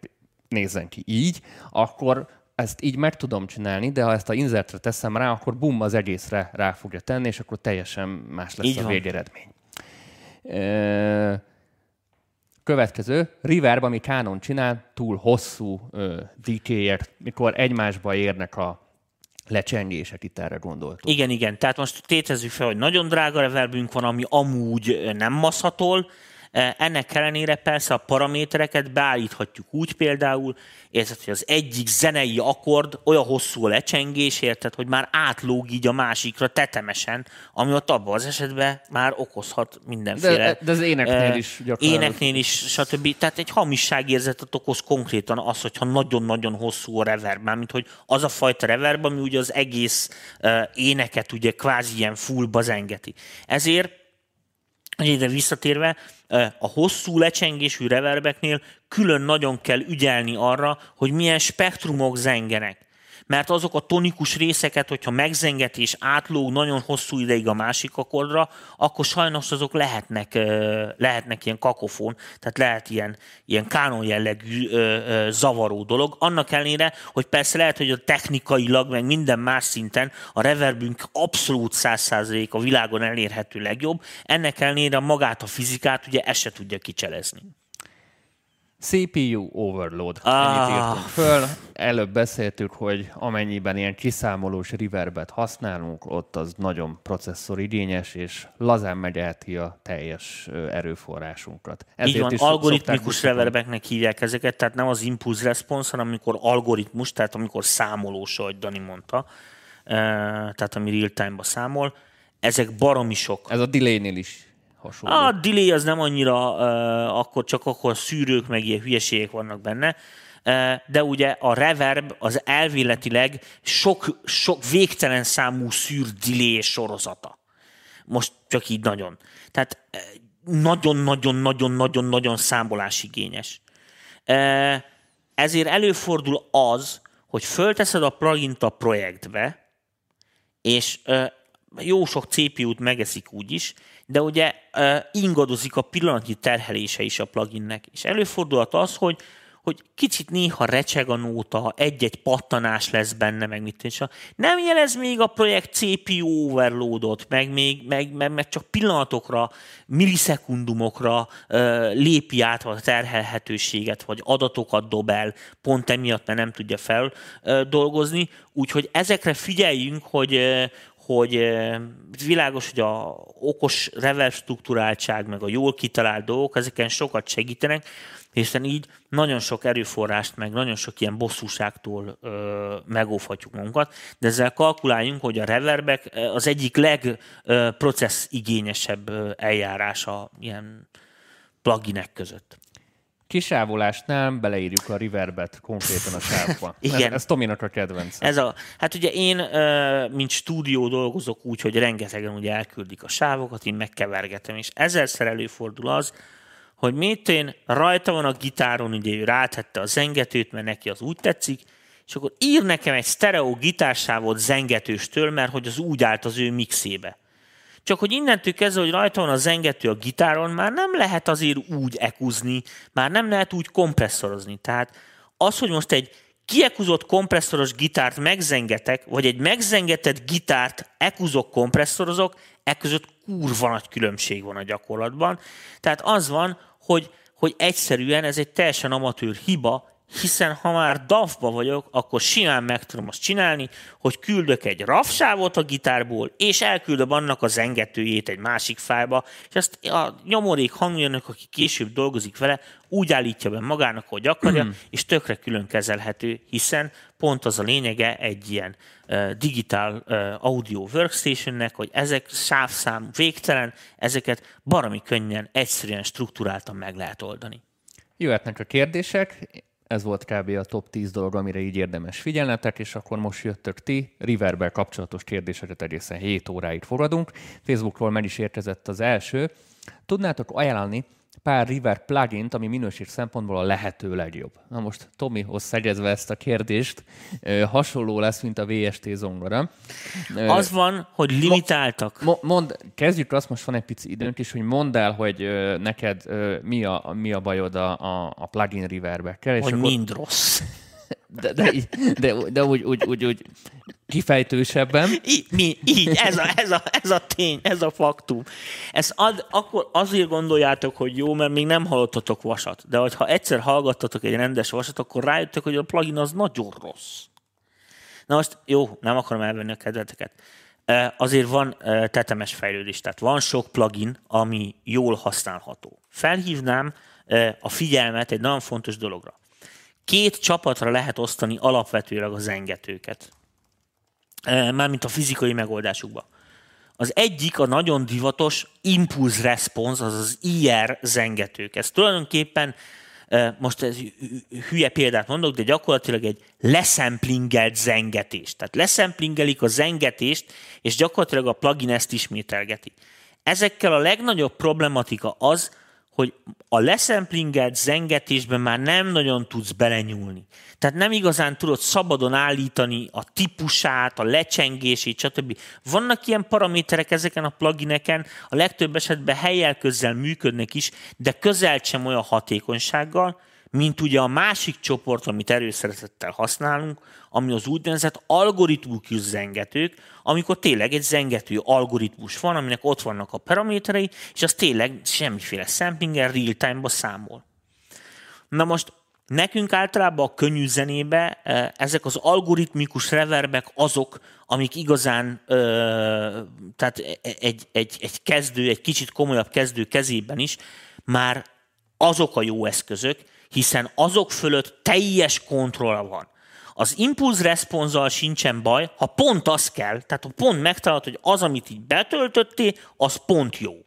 nézzen ki így, akkor ezt így meg tudom csinálni, de ha ezt a insertre teszem rá, akkor bum, az egészre rá fogja tenni, és akkor teljesen más lesz így a végeredmény. Következő, Reverb, ami Canon csinál, túl hosszú DK-ért, mikor egymásba érnek a lecsengések, itt erre gondoltunk. Igen, igen. Tehát most tétezzük fel, hogy nagyon drága reverbünk van, ami amúgy nem maszhatol, ennek ellenére persze a paramétereket beállíthatjuk úgy például, érzed, hogy az egyik zenei akkord olyan hosszú a lecsengés, érted, hogy már átlóg így a másikra tetemesen, ami ott abban az esetben már okozhat mindenféle. De, de az éneknél uh, is gyakorlatilag. Éneknél is, stb. Tehát egy hamisságérzetet okoz konkrétan az, hogyha nagyon-nagyon hosszú a reverb, mint hogy az a fajta reverb, ami ugye az egész uh, éneket ugye kvázi ilyen fullba zengeti. Ezért ide visszatérve, a hosszú lecsengésű reverbeknél külön nagyon kell ügyelni arra, hogy milyen spektrumok zengenek mert azok a tonikus részeket, hogyha megzenget és átlóg nagyon hosszú ideig a másik akkordra, akkor sajnos azok lehetnek, lehetnek ilyen kakofon, tehát lehet ilyen, ilyen kánon jellegű zavaró dolog. Annak ellenére, hogy persze lehet, hogy a technikailag, meg minden más szinten a reverbünk abszolút 100% a világon elérhető legjobb, ennek ellenére magát a fizikát ugye ezt se tudja kicselezni. CPU overload. Ah. Ennyit írtunk föl. Előbb beszéltük, hogy amennyiben ilyen kiszámolós reverbet használunk, ott az nagyon processzor igényes, és lazán megeheti a teljes erőforrásunkat. Ezért Így van, is algoritmikus reverbeknek hívják ezeket, tehát nem az impulse response, hanem amikor algoritmus, tehát amikor számolós, ahogy Dani mondta, tehát ami real-time-ba számol, ezek baromi sok. Ez a delay-nél is hasonló. A delay az nem annyira, uh, akkor csak akkor szűrők, meg ilyen hülyeségek vannak benne, uh, de ugye a reverb az elvéletileg sok, sok végtelen számú szűr delay sorozata. Most csak így nagyon. Tehát nagyon-nagyon-nagyon-nagyon-nagyon számbolásigényes. Uh, ezért előfordul az, hogy fölteszed a plugin a projektbe, és jó sok CPU-t megeszik úgy is, de ugye ingadozik a pillanatnyi terhelése is a pluginnek. És előfordulhat az, hogy, hogy kicsit néha recseg a nóta, egy-egy pattanás lesz benne, meg mit és Nem jelez még a projekt CPU overloadot, meg, még, meg, meg, meg csak pillanatokra, millisekundumokra uh, lépi át a terhelhetőséget, vagy adatokat dob el, pont emiatt, mert nem tudja feldolgozni. Úgyhogy ezekre figyeljünk, hogy, hogy világos, hogy a okos reverb struktúráltság, meg a jól kitalált dolgok, ezeken sokat segítenek, hiszen így nagyon sok erőforrást, meg nagyon sok ilyen bosszúságtól ö, megóvhatjuk magunkat, de ezzel kalkuláljunk, hogy a reverbek az egyik legprocessz igényesebb eljárása ilyen pluginek között kisávolásnál beleírjuk a reverbet konkrétan a sávba. <laughs> Igen. Ez, ez Tominak a kedvenc. Ez a, hát ugye én, mint stúdió dolgozok úgy, hogy rengetegen ugye elküldik a sávokat, én megkevergetem, és ezerszer előfordul az, hogy mit én rajta van a gitáron, ugye ő rátette a zengetőt, mert neki az úgy tetszik, és akkor ír nekem egy stereo gitársávot zengetőstől, mert hogy az úgy állt az ő mixébe. Csak hogy innentől kezdve, hogy rajta van a zengető a gitáron, már nem lehet azért úgy ekuzni, már nem lehet úgy kompresszorozni. Tehát az, hogy most egy kiekuzott kompresszoros gitárt megzengetek, vagy egy megzengetett gitárt ekuzok, kompresszorozok, e között kurva nagy különbség van a gyakorlatban. Tehát az van, hogy, hogy egyszerűen ez egy teljesen amatőr hiba, hiszen ha már DAF-ba vagyok, akkor simán meg tudom azt csinálni, hogy küldök egy rafsávot a gitárból, és elküldöm annak a zengetőjét egy másik fájba, és ezt a nyomorék hangjönök, aki később dolgozik vele, úgy állítja be magának, hogy akarja, mm. és tökre külön kezelhető, hiszen pont az a lényege egy ilyen uh, digitál uh, audio workstationnek, hogy ezek sávszám végtelen, ezeket barami könnyen, egyszerűen, struktúráltan meg lehet oldani. Jöhetnek a kérdések, ez volt kb. a top 10 dolog, amire így érdemes figyelnetek, és akkor most jöttök ti. Riverbe kapcsolatos kérdéseket egészen 7 óráig fogadunk. Facebookról meg is érkezett az első. Tudnátok ajánlani pár River plugin ami minőség szempontból a lehető legjobb. Na most Tomihoz szegyezve ezt a kérdést, hasonló lesz, mint a VST zongora. Az van, hogy limitáltak. Mo- mond, kezdjük azt, most van egy pici időnk is, hogy mondd el, hogy neked mi a, mi a bajod a, a, a plugin Riverbe. Hogy akkor... mind rossz. De, de, de, de, úgy, úgy, úgy, úgy kifejtősebben. Így, mi, így ez, a, ez, a, ez a tény, ez a faktum. Ezt ad, akkor azért gondoljátok, hogy jó, mert még nem hallottatok vasat. De ha egyszer hallgattatok egy rendes vasat, akkor rájöttek, hogy a plugin az nagyon rossz. Na most, jó, nem akarom elvenni a kedveteket. Azért van tetemes fejlődés, tehát van sok plugin, ami jól használható. Felhívnám a figyelmet egy nagyon fontos dologra. Két csapatra lehet osztani alapvetőleg a zengetőket. Mármint a fizikai megoldásukba. Az egyik a nagyon divatos impulse response, az az IR zengetők. Ez tulajdonképpen most ez hülye példát mondok, de gyakorlatilag egy leszemplingelt zengetés. Tehát leszemplingelik a zengetést, és gyakorlatilag a plugin ezt ismételgeti. Ezekkel a legnagyobb problematika az, hogy a leszemplingelt zengetésben már nem nagyon tudsz belenyúlni. Tehát nem igazán tudod szabadon állítani a típusát, a lecsengését, stb. Vannak ilyen paraméterek ezeken a plugineken, a legtöbb esetben helyel közzel működnek is, de közel sem olyan hatékonysággal, mint ugye a másik csoport, amit erőszeretettel használunk, ami az úgynevezett algoritmus zengetők, amikor tényleg egy zengető algoritmus van, aminek ott vannak a paraméterei, és az tényleg semmiféle samplinger real-time-ba számol. Na most nekünk általában a könnyű zenébe eh, ezek az algoritmikus reverbek azok, amik igazán, ö, tehát egy, egy, egy kezdő, egy kicsit komolyabb kezdő kezében is már azok a jó eszközök, hiszen azok fölött teljes kontroll van. Az impulz responszal sincsen baj, ha pont az kell, tehát ha pont megtalálod, hogy az, amit így betöltöttél, az pont jó.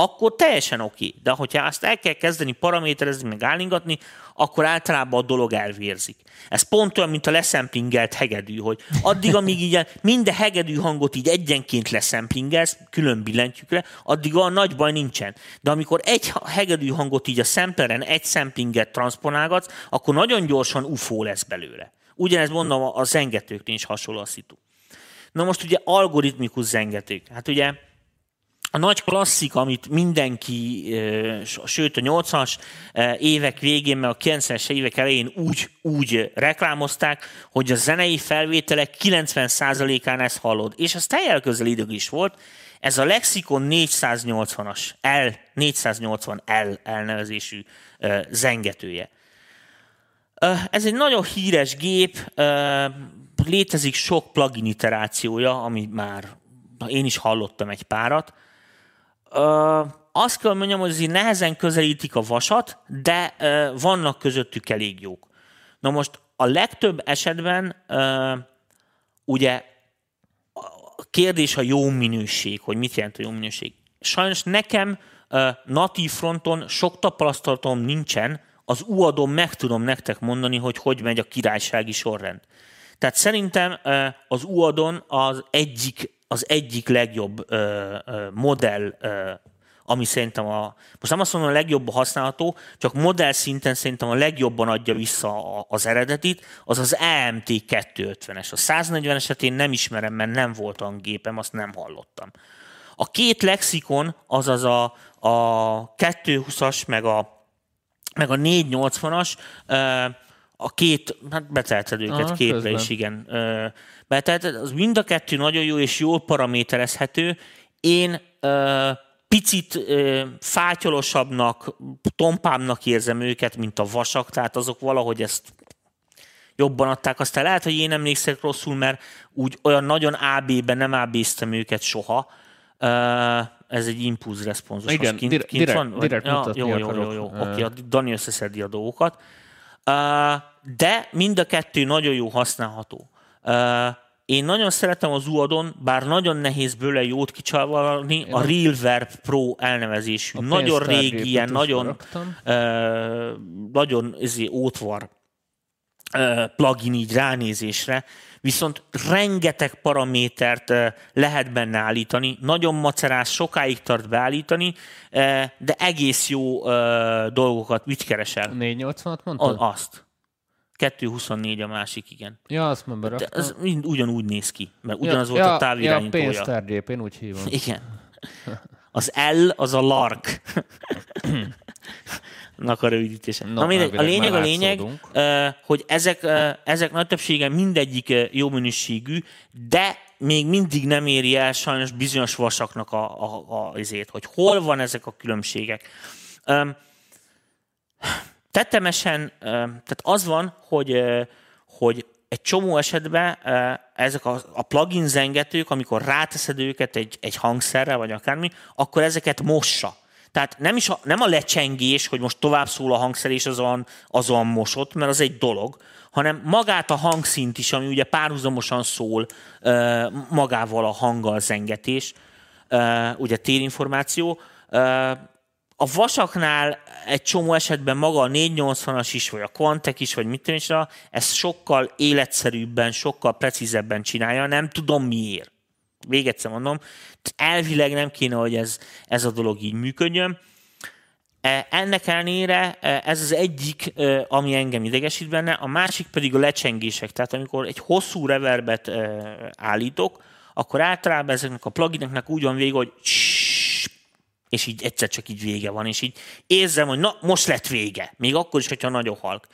Akkor teljesen oké. De hogyha azt el kell kezdeni paraméterezni, meg állingatni, akkor általában a dolog elvérzik. Ez pont olyan, mint a leszemplingelt hegedű, hogy addig, amíg így minden hegedű hangot így egyenként leszemplingelsz, külön billentyűkre, addig a nagy baj nincsen. De amikor egy hegedű hangot így a szempleren egy szemplinget transponálgatsz, akkor nagyon gyorsan UFO lesz belőle. Ugyanezt mondom, a zengetőknél is hasonló a szitu. Na most ugye algoritmikus zengetők. Hát ugye a nagy klasszik, amit mindenki, sőt a 80-as évek végén, meg a 90-es évek elején úgy, úgy reklámozták, hogy a zenei felvételek 90%-án ezt hallod. És ez teljel közel idők is volt. Ez a Lexicon 480-as, L, 480L elnevezésű zengetője. Ez egy nagyon híres gép, létezik sok plugin iterációja, ami már én is hallottam egy párat. Azt kell mondjam, hogy azért nehezen közelítik a vasat, de vannak közöttük elég jók. Na most a legtöbb esetben ugye a kérdés a jó minőség, hogy mit jelent a jó minőség. Sajnos nekem natív fronton sok tapasztalatom nincsen, az uadon meg tudom nektek mondani, hogy hogy megy a királysági sorrend. Tehát szerintem az uadon az egyik, az egyik legjobb modell, ami szerintem a, most nem azt mondom a legjobb használható, csak modell szinten szerintem a legjobban adja vissza az eredetit, az az EMT 250-es. A 140-eset én nem ismerem, mert nem volt a gépem, azt nem hallottam. A két lexikon, azaz a, a 220-as meg a meg a 480-as, a két, hát betelted őket Aha, képre közben. is, igen. Betelted, az mind a kettő nagyon jó és jól paraméterezhető. Én picit fátyolosabbnak, tompábbnak érzem őket, mint a vasak, tehát azok valahogy ezt jobban adták. Aztán lehet, hogy én emlékszek rosszul, mert úgy olyan nagyon AB-ben nem AB-ztem őket soha, ez egy impulz responsos. Igen, kint, direkt, kint van? direkt ja, jó, jó, jó, jó, jó. Oké, okay, Dani összeszedi a dolgokat. Uh, de mind a kettő nagyon jó használható. Én nagyon szeretem az UADon, bár nagyon nehéz bőle jót kicsavarni, a RealVerb Pro elnevezésű. Nagyon régi, ilyen, nagyon, uh, nagyon ezért ótvar uh, plugin így ránézésre, viszont rengeteg paramétert lehet benne állítani, nagyon macerás, sokáig tart beállítani, de egész jó dolgokat. Mit keresel? 480-at mondtad? Azt. 224 a másik, igen. Ja, azt már De ez mind ugyanúgy néz ki, mert ugyanaz ja, volt ja, a távirányítója. Ja, pénztárgép, én úgy hívom. <laughs> Igen. Az L az a Lark. <laughs> nak a rövidítése. No, Na mindegy, a lényeg, a lényeg, hogy ezek, ezek nagy többsége mindegyik jó minőségű, de még mindig nem éri el sajnos bizonyos vasaknak a, a, a, azért, hogy hol van ezek a különbségek. Tetemesen, ö, tehát az van, hogy, hogy egy csomó esetben ezek a, a plugin zengetők, amikor ráteszed őket egy, egy hangszerre, vagy akármi, akkor ezeket mossa. Tehát nem, is a, nem a lecsengés, hogy most tovább szól a hangszer, és az olyan, az olyan mosott, mert az egy dolog, hanem magát a hangszint is, ami ugye párhuzamosan szól magával a hanggal zengetés, ugye térinformáció, a vasaknál egy csomó esetben maga a 480-as is, vagy a Quantek is, vagy mit tudom ezt sokkal életszerűbben, sokkal precízebben csinálja, nem tudom miért. Még egyszer mondom, elvileg nem kéne, hogy ez, ez a dolog így működjön. E, Ennek ellenére e, ez az egyik, e, ami engem idegesít benne, a másik pedig a lecsengések. Tehát amikor egy hosszú reverbet állítok, akkor általában ezeknek a plugineknek úgy van vége, hogy és így egyszer csak így vége van, és így érzem, hogy na, most lett vége, még akkor is, hogyha nagyon halk.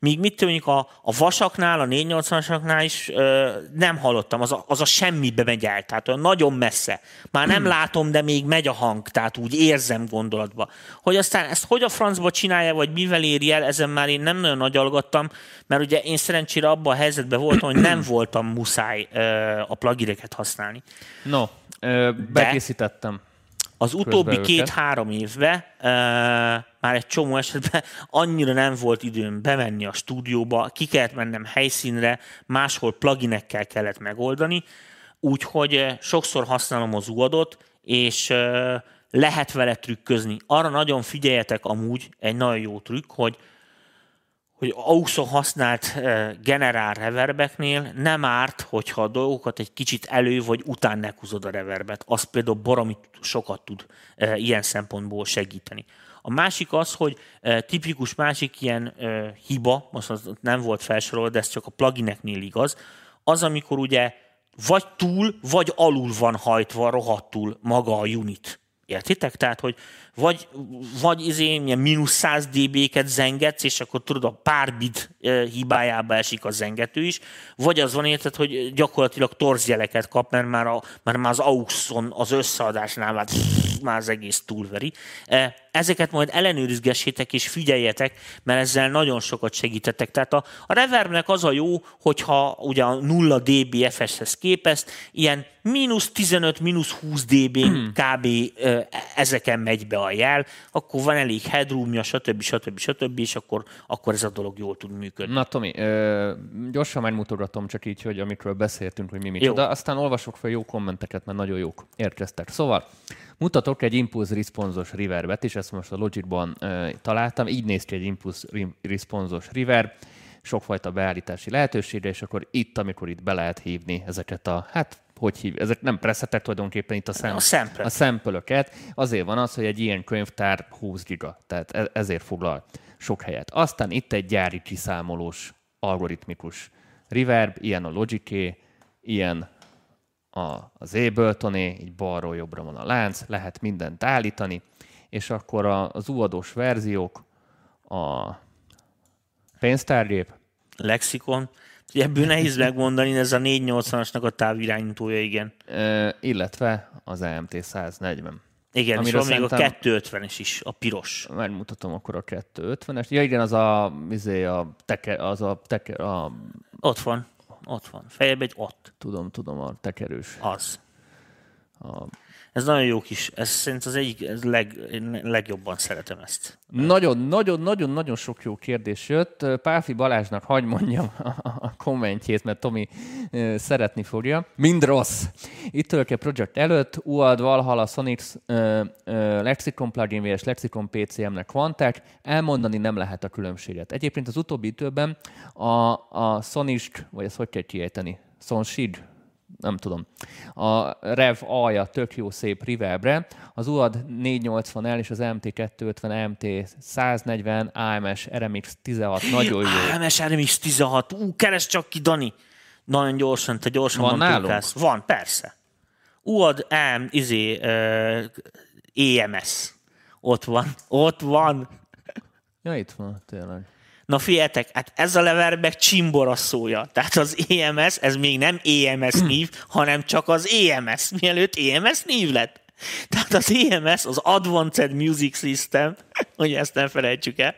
Míg mit tudjuk a, a vasaknál, a 480-asaknál is ö, nem hallottam, az a, az a semmibe megy el, tehát olyan nagyon messze. Már nem látom, de még megy a hang, tehát úgy érzem gondolatba. Hogy aztán ezt hogy a francba csinálja, vagy mivel éri el, ezen már én nem nagyon nagyalgattam, mert ugye én szerencsére abban a helyzetben voltam, hogy nem voltam muszáj ö, a plugireket használni. No, ö, bekészítettem. Az utóbbi két-három évben már egy csomó esetben annyira nem volt időm bemenni a stúdióba, ki kellett mennem helyszínre, máshol pluginekkel kellett megoldani, úgyhogy sokszor használom az uadot, és lehet vele trükközni. Arra nagyon figyeljetek amúgy, egy nagyon jó trükk, hogy hogy AUX-on használt generál reverbeknél nem árt, hogyha a dolgokat egy kicsit elő vagy után nekuzod a reverbet. Az például baromi sokat tud ilyen szempontból segíteni. A másik az, hogy tipikus másik ilyen hiba, most az nem volt felsorolva, de ez csak a plugineknél igaz, az, amikor ugye vagy túl, vagy alul van hajtva rohadtul maga a unit. Értitek? Tehát, hogy vagy, vagy izé, mínusz 100 dB-ket zengetsz, és akkor tudod, a pár bit eh, hibájába esik a zengető is, vagy az van érted, hogy gyakorlatilag torzjeleket kap, mert már, a, mert már az AUX-on az összeadásnál már, már az egész túlveri. Ezeket majd ellenőrizgessétek és figyeljetek, mert ezzel nagyon sokat segítettek. Tehát a, a reverbnek az a jó, hogyha ugye a 0 dB FS-hez képest ilyen mínusz 15, mínusz 20 dB kb. eh, ezeken megy be a jel, akkor van elég headroomja, stb. stb. stb. és akkor, akkor ez a dolog jól tud működni. Na Tomi, ö, gyorsan megmutogatom csak így, hogy amikről beszéltünk, hogy mi Jó. micsoda, aztán olvasok fel jó kommenteket, mert nagyon jók érkeztek. Szóval, mutatok egy impulse responsos reverbet, és ezt most a Logicban ö, találtam, így néz ki egy impulse re- responsos reverb, sokfajta beállítási lehetőségre, és akkor itt, amikor itt be lehet hívni ezeket a, hát hogy hív, ezek nem presetek tulajdonképpen itt a, szem, A sample. a szempölöket. Azért van az, hogy egy ilyen könyvtár 20 giga, tehát e- ezért foglal sok helyet. Aztán itt egy gyári kiszámolós algoritmikus reverb, ilyen a Logic ilyen a, az Ableton-é, így balról jobbra van a lánc, lehet mindent állítani, és akkor a, az uadós verziók, a pénztárgép, Lexikon. Ugye ebből nehéz megmondani, ez a 480-asnak a távirányítója, igen. ö, illetve az AMT 140. Igen, és Amiről van még a szerintem- 250-es is, a piros. Megmutatom akkor a 250-es. Ja igen, az a, izé, a teker, az a teker, a, Ott van, ott van. Fejebb egy ott, tudom, tudom, a tekerős. az. A, Ez nagyon jó kis, ez szerintem az egyik, ez leg, én legjobban szeretem ezt. Nagyon-nagyon-nagyon-nagyon sok jó kérdés jött. Páfi Balázsnak hagy mondjam a kommentjét, mert Tomi szeretni fogja. Mind rossz. Itt tölke Project előtt, UAD, Valhalla, Sonic, ö, ö, Lexicon plugin és Lexicon PCM-nek Quantek. Elmondani nem lehet a különbséget. Egyébként az utóbbi időben a, a Sonic, vagy ezt hogy kell kiejteni? Sonshid, nem tudom. A Rev alja tök jó szép reverbre, az UAD 480L és az MT250, MT 140, AMS RMX 16 nagyon jó. AMS RMX 16, ú, keres csak ki, Dani. Nagyon gyorsan, te gyorsan Van nálunk? ezt. Van, persze. UAD AM, izé, uh, EMS. Ott van, ott van. Ja, itt van, tényleg. Na figyeljetek, hát ez a lever meg csimbora szója. Tehát az EMS, ez még nem EMS név, hanem csak az EMS, mielőtt EMS név lett. Tehát az EMS, az Advanced Music System, <laughs> hogy ezt nem felejtsük el,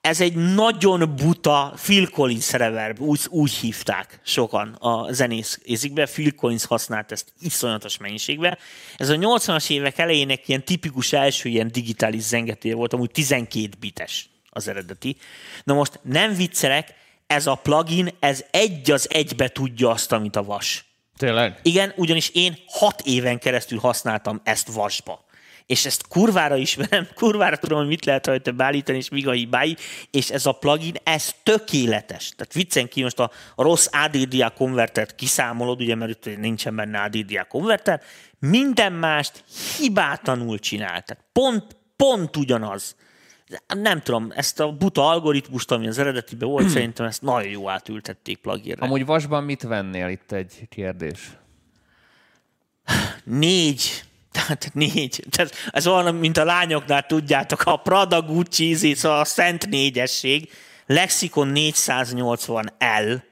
ez egy nagyon buta Phil Collins reverb, úgy, úgy hívták sokan a zenész ézikbe. Phil Collins használt ezt iszonyatos mennyiségben. Ez a 80-as évek elejének ilyen tipikus első ilyen digitális zengetője volt, amúgy 12 bites az eredeti. Na most nem viccelek, ez a plugin, ez egy az egybe tudja azt, amit a vas. Tényleg? Igen, ugyanis én hat éven keresztül használtam ezt vasba és ezt kurvára ismerem, <laughs> kurvára tudom, hogy mit lehet rajta beállítani, és míg a hibái, és ez a plugin, ez tökéletes. Tehát viccen ki most a, a rossz ADDA konvertert kiszámolod, ugye, mert itt nincsen benne ADDA konverter, minden mást hibátlanul csinál. Tehát pont, pont ugyanaz. Nem tudom, ezt a buta algoritmust, ami az eredetiben volt, <clears throat> szerintem ezt nagyon jó átültették pluginre. Amúgy vasban mit vennél itt egy kérdés? <sighs> Négy <laughs> tehát négy. Tehát ez olyan, mint a lányoknál tudjátok, a Prada, Gucci, szóval a szent négyesség, Lexicon 480L,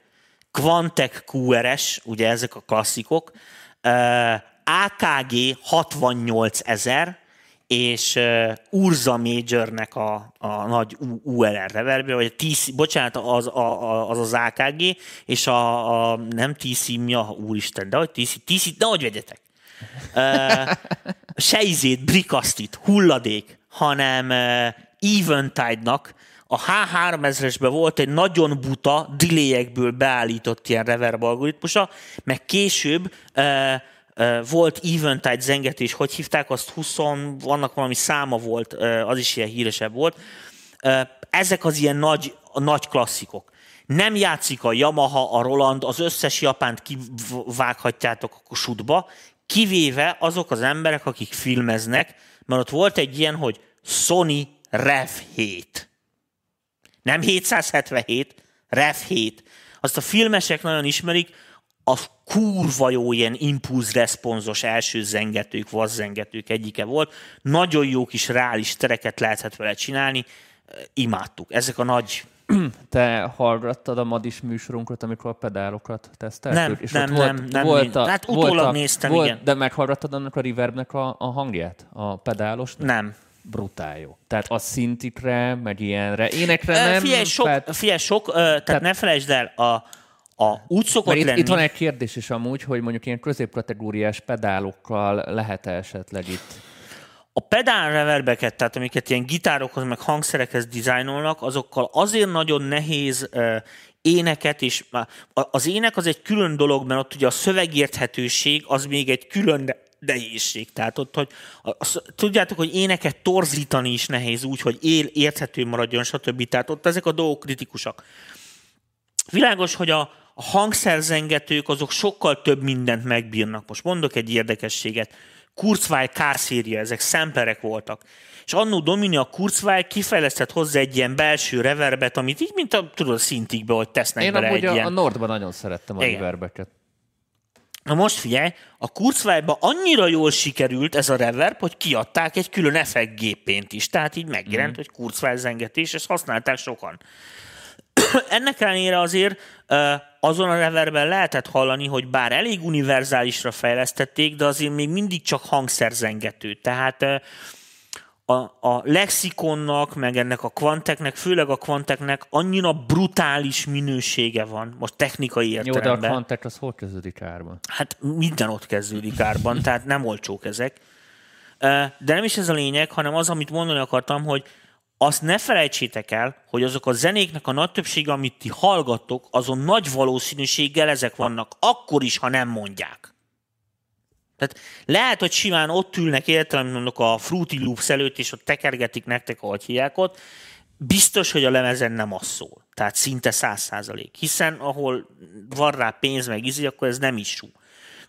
Quantec QRS, ugye ezek a klasszikok, AKG 68000, és Urza Majornek a, a nagy ULR reverbje, vagy a TC, bocsánat, az a, az, az AKG, és a, a nem TC, mi a úristen, de hogy TC, TC, de hogy vegyetek? Uh, <laughs> se izét, brikasztit, hulladék, hanem uh, Eventide-nak a H3000-esben volt egy nagyon buta, delayekből beállított ilyen reverb algoritmusa, meg később uh, uh, volt Eventide zengetés, hogy hívták, azt 20, vannak valami száma volt, az is ilyen híresebb volt. Ezek az ilyen nagy, nagy klasszikok. Nem játszik a Yamaha, a Roland, az összes japánt kivághatjátok a sudba, kivéve azok az emberek, akik filmeznek, mert ott volt egy ilyen, hogy Sony Rev 7. Nem 777, Rev 7. Azt a filmesek nagyon ismerik, a kurva jó ilyen impulz-responzos első zengetők, vazzengetők egyike volt. Nagyon jó kis reális tereket lehetett vele csinálni. Imádtuk. Ezek a nagy <clears throat> te hallgattad a Madis műsorunkat, amikor a pedálokat teszteltük? Nem, és nem, volt, nem, nem. Volt a, hát utólag volt a, néztem, volt, igen. De meghallgattad annak a reverbnek a, a hangját? A pedálos? Nem. Brutál jó. Tehát a szintikre, meg ilyenre, énekre nem. Figyelj, sok, tehát, figyelj, sok tehát, tehát ne felejtsd el, a, a, úgy szokott itt, lenni. Itt van egy kérdés is amúgy, hogy mondjuk ilyen középkategóriás pedálokkal lehet-e esetleg itt a pedál reverbeket, tehát amiket ilyen gitárokhoz, meg hangszerekhez dizájnolnak, azokkal azért nagyon nehéz uh, éneket, és az ének az egy külön dolog, mert ott ugye a szövegérthetőség az még egy külön nehézség. Tehát ott, hogy az, tudjátok, hogy éneket torzítani is nehéz úgy, hogy él, érthető maradjon, stb. Tehát ott ezek a dolgok kritikusak. Világos, hogy a, a hangszerzengetők azok sokkal több mindent megbírnak. Most mondok egy érdekességet Kurzweil kárszéria, ezek szemperek voltak. És annó Domini a Kurzweil kifejlesztett hozzá egy ilyen belső reverbet, amit így, mint a, tudod, szintikbe, hogy tesznek Én bele egy a, ilyen... a Nordban nagyon szerettem a Igen. reverbeket. Na most figyelj, a Kurzweilba annyira jól sikerült ez a reverb, hogy kiadták egy külön effektgépént is. Tehát így megjelent, mm. hogy Kurzweil zengetés, és használták sokan. <coughs> Ennek ellenére azért azon a reverben lehetett hallani, hogy bár elég univerzálisra fejlesztették, de azért még mindig csak hangszerzengető. Tehát a, a lexikonnak, meg ennek a kvanteknek, főleg a kvanteknek annyira brutális minősége van, most technikai értelemben. Jó, de a kvantek az hol kezdődik árban? Hát minden ott kezdődik árban, tehát nem olcsók ezek. De nem is ez a lényeg, hanem az, amit mondani akartam, hogy azt ne felejtsétek el, hogy azok a zenéknek a nagy többsége, amit ti hallgattok, azon nagy valószínűséggel ezek vannak, akkor is, ha nem mondják. Tehát lehet, hogy simán ott ülnek értelemben a Fruity Loops előtt, és ott tekergetik nektek, ahogy hívják ott, biztos, hogy a lemezen nem az szól. Tehát szinte száz százalék. Hiszen ahol van rá pénz meg izi, akkor ez nem is.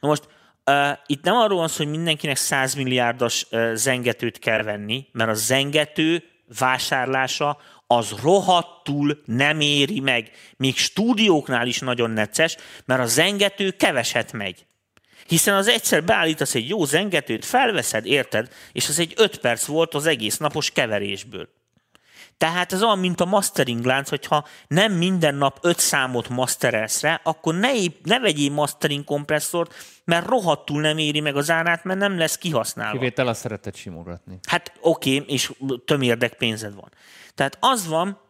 Na most uh, itt nem arról van szó, hogy mindenkinek 100 milliárdos uh, zengetőt kell venni, mert a zengető vásárlása az rohadtul nem éri meg. Még stúdióknál is nagyon necces, mert a zengető keveset megy. Hiszen az egyszer beállítasz egy jó zengetőt, felveszed, érted, és az egy öt perc volt az egész napos keverésből. Tehát ez olyan, mint a mastering lánc, hogyha nem minden nap öt számot masterelsz rá, akkor ne, ne vegyél mastering kompresszort, mert rohadtul nem éri meg az árát, mert nem lesz kihasználva. Kivétel azt szeretett simogatni. Hát oké, okay, és tömérdek pénzed van. Tehát az van,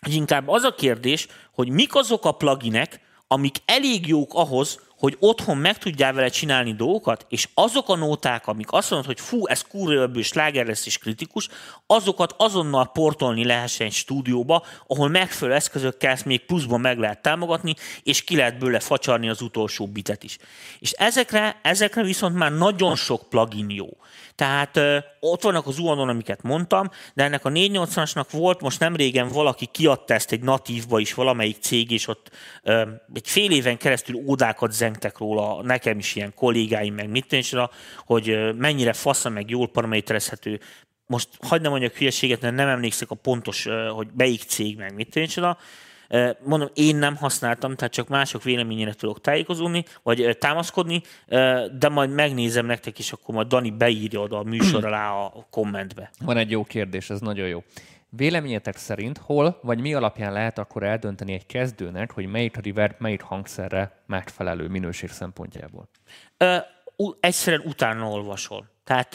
hogy inkább az a kérdés, hogy mik azok a pluginek, amik elég jók ahhoz, hogy otthon meg tudjál vele csinálni dolgokat, és azok a nóták, amik azt mondod, hogy fú, ez kurva sláger lesz és kritikus, azokat azonnal portolni lehessen egy stúdióba, ahol megfelelő eszközökkel ezt még pluszban meg lehet támogatni, és ki lehet bőle facsarni az utolsó bitet is. És ezekre, ezekre viszont már nagyon sok plugin jó. Tehát ö, ott vannak az UANon, amiket mondtam, de ennek a 480-asnak volt most nem régen valaki kiadta ezt egy natívba is valamelyik cég, és ott ö, egy fél éven keresztül ódákat zengtek róla, nekem is ilyen kollégáim, meg mit tényleg, hogy mennyire fasza, meg jól paraméterezhető. Most hagyd nem mondjak hülyeséget, mert nem emlékszek a pontos, hogy melyik cég, meg mit tényleg, Mondom, én nem használtam, tehát csak mások véleményére tudok tájékozódni, vagy támaszkodni, de majd megnézem nektek, és akkor majd Dani beírja oda a műsor alá a kommentbe. Van egy jó kérdés, ez nagyon jó. Véleményetek szerint hol vagy mi alapján lehet akkor eldönteni egy kezdőnek, hogy melyik reverb, melyik hangszerre megfelelő minőség szempontjából? Ö, egyszerűen utána olvasol. Tehát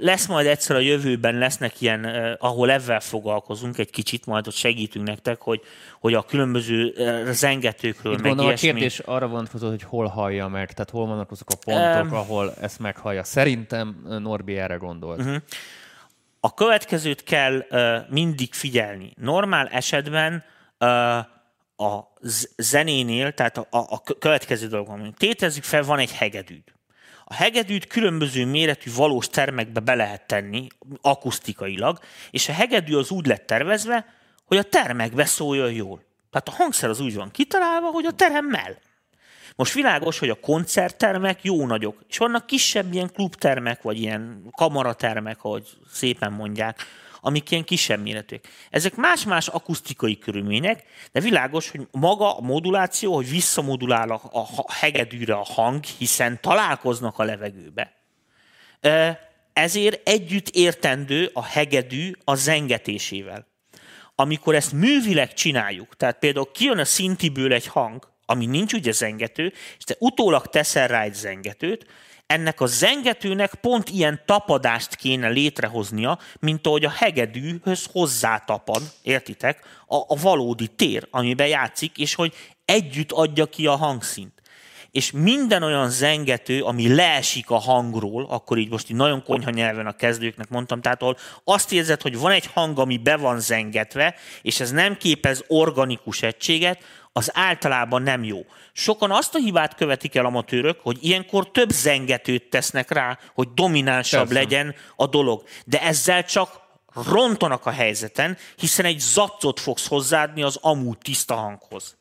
lesz majd egyszer a jövőben, lesznek ilyen, ahol ezzel foglalkozunk egy kicsit, majd ott segítünk nektek, hogy, hogy a különböző zengetőkről, Itt meg gondolom, a kérdés arra vonatkozott, hogy hol hallja meg, tehát hol vannak azok a pontok, um, ahol ezt meghallja. Szerintem Norbi erre gondolt. Uh-huh. A következőt kell mindig figyelni. Normál esetben a zenénél, tehát a, a, következő dolog van, tétezzük fel, van egy hegedűd a hegedűt különböző méretű valós termekbe be lehet tenni, akusztikailag, és a hegedű az úgy lett tervezve, hogy a termekbe szóljon jól. Tehát a hangszer az úgy van kitalálva, hogy a teremmel. Most világos, hogy a koncerttermek jó nagyok, és vannak kisebb ilyen klubtermek, vagy ilyen kamaratermek, ahogy szépen mondják, amik ilyen kisebb méretűek. Ezek más-más akusztikai körülmények, de világos, hogy maga a moduláció, hogy visszamodulál a, hegedűre a hang, hiszen találkoznak a levegőbe. Ezért együtt értendő a hegedű a zengetésével. Amikor ezt művileg csináljuk, tehát például kijön a szintiből egy hang, ami nincs ugye zengető, és te utólag teszel rá egy zengetőt, ennek a zengetőnek pont ilyen tapadást kéne létrehoznia, mint ahogy a hegedűhöz hozzátapad, értitek, a, a valódi tér, amiben játszik, és hogy együtt adja ki a hangszint. És minden olyan zengető, ami leesik a hangról, akkor így most így nagyon konyha nyelven a kezdőknek mondtam, tehát ahol azt érzed, hogy van egy hang, ami be van zengetve, és ez nem képez organikus egységet, az általában nem jó. Sokan azt a hibát követik el amatőrök, hogy ilyenkor több zengetőt tesznek rá, hogy dominánsabb Persze. legyen a dolog. De ezzel csak rontanak a helyzeten, hiszen egy zacot fogsz hozzáadni az amúgy tiszta hanghoz.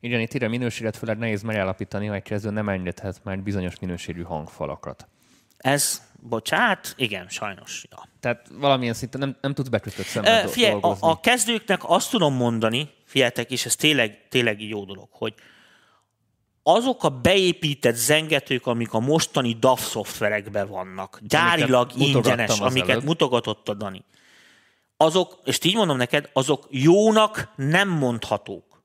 Igen, itt ide minőséget főleg nehéz megállapítani, hogy kezdő nem engedhet már bizonyos minőségű hangfalakat. Ez, bocsát, igen, sajnos. Ja. Tehát valamilyen szinten nem, nem tudsz bekötött szemben e, dolgozni. A, a kezdőknek azt tudom mondani, figyeljetek, és ez tényleg, tényleg jó dolog, hogy azok a beépített zengetők, amik a mostani DAV szoftverekben vannak, gyárilag ingyenes, amiket előbb. mutogatott a Dani, azok, és így mondom neked, azok jónak nem mondhatók.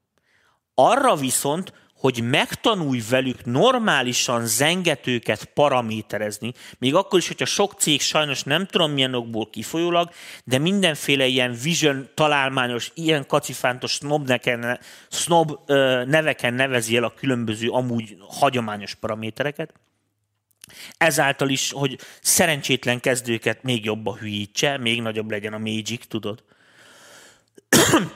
Arra viszont, hogy megtanulj velük normálisan zengetőket paraméterezni, még akkor is, hogyha sok cég sajnos nem tudom milyen okból kifolyólag, de mindenféle ilyen vision találmányos, ilyen kacifántos snob, neken, snob neveken nevezi el a különböző amúgy hagyományos paramétereket, ezáltal is, hogy szerencsétlen kezdőket még jobban hülyítse, még nagyobb legyen a magic, tudod. <clears throat>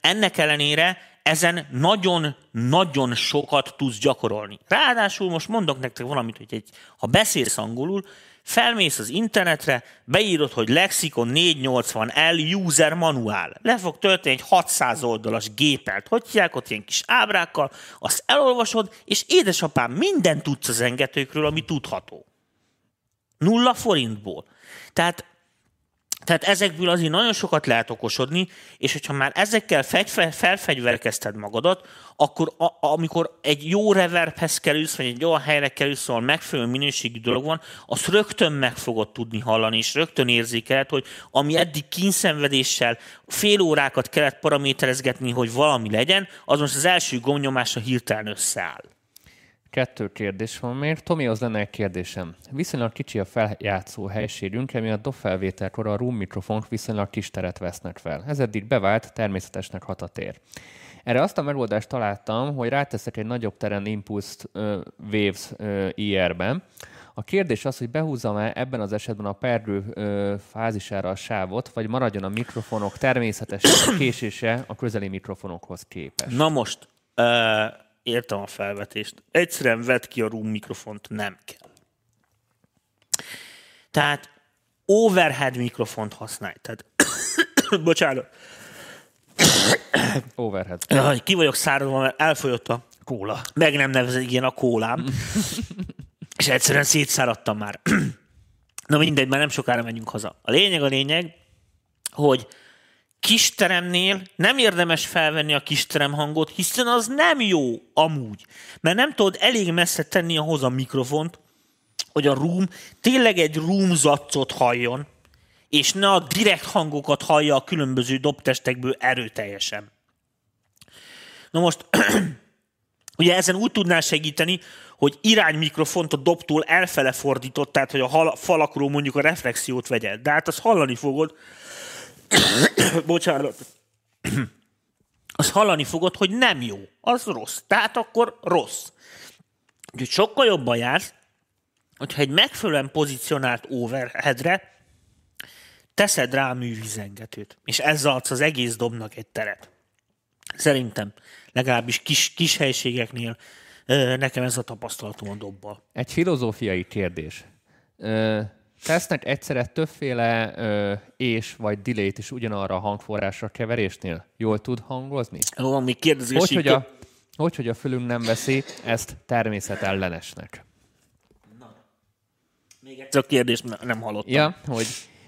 Ennek ellenére ezen nagyon-nagyon sokat tudsz gyakorolni. Ráadásul most mondok nektek valamit, hogy egy, ha beszélsz angolul, felmész az internetre, beírod, hogy Lexikon 480L User Manual. Le fog tölteni egy 600 oldalas gépelt, hogy hívják ott ilyen kis ábrákkal, azt elolvasod, és édesapám, minden tudsz az engetőkről, ami tudható. Nulla forintból. Tehát Tehát ezekből azért nagyon sokat lehet okosodni, és hogyha már ezekkel fegy, felfegyverkezted magadat, akkor a, amikor egy jó reverbhez kerülsz, vagy egy olyan helyre kerülsz, ahol megfelelő minőségű dolog van, azt rögtön meg fogod tudni hallani, és rögtön érzékeled, hogy ami eddig kínszenvedéssel fél órákat kellett paraméterezgetni, hogy valami legyen, az most az első gomnyomásra hirtelen összeáll. Kettő kérdés van még. Tomi, az lenne egy kérdésem. Viszonylag kicsi a feljátszó helységünk, emiatt dobfelvételkor a room mikrofonok viszonylag kis teret vesznek fel. Ez eddig bevált, természetesnek hat a tér. Erre azt a megoldást találtam, hogy ráteszek egy nagyobb teren Impulse uh, Waves uh, IR-ben. A kérdés az, hogy behúzzam-e ebben az esetben a perdő uh, fázisára a sávot, vagy maradjon a mikrofonok természetes <coughs> késése a közeli mikrofonokhoz képest. Na most, uh értem a felvetést. Egyszerűen vedd ki a room mikrofont, nem kell. Tehát overhead mikrofont használj. Tehát, <coughs> bocsánat. <coughs> overhead. Ki vagyok száradva, mert elfolyott a kóla. Meg nem nevezett ilyen a kólám. <coughs> és egyszerűen szétszáradtam már. Na mindegy, már nem sokára megyünk haza. A lényeg a lényeg, hogy kisteremnél nem érdemes felvenni a kisterem hangot, hiszen az nem jó amúgy. Mert nem tudod elég messze tenni ahhoz a mikrofont, hogy a room tényleg egy room zaccot halljon, és ne a direkt hangokat hallja a különböző dobtestekből erőteljesen. Na most, <clears throat> ugye ezen úgy tudnál segíteni, hogy iránymikrofont a dobtól elfele fordított, tehát hogy a falakról mondjuk a reflexiót vegye. De hát azt hallani fogod, <coughs> bocsánat, <coughs> az hallani fogod, hogy nem jó, az rossz. Tehát akkor rossz. Úgyhogy sokkal jobban jársz, hogyha egy megfelelően pozícionált overheadre teszed rá a művizengetőt, és ezzel adsz az egész dobnak egy teret. Szerintem, legalábbis kis, kis helységeknél nekem ez a tapasztalatom a dobbal. Egy filozófiai kérdés. Tesznek egyszerre többféle ö, és vagy delay-t is ugyanarra a hangforrásra keverésnél? Jól tud hangozni? Jó, még kérdezés. Hogy, hogy a, hogy, hogy a fülünk nem veszi ezt természetellenesnek? Na. Még egyszer a kérdést nem hallottam. Ja, hogy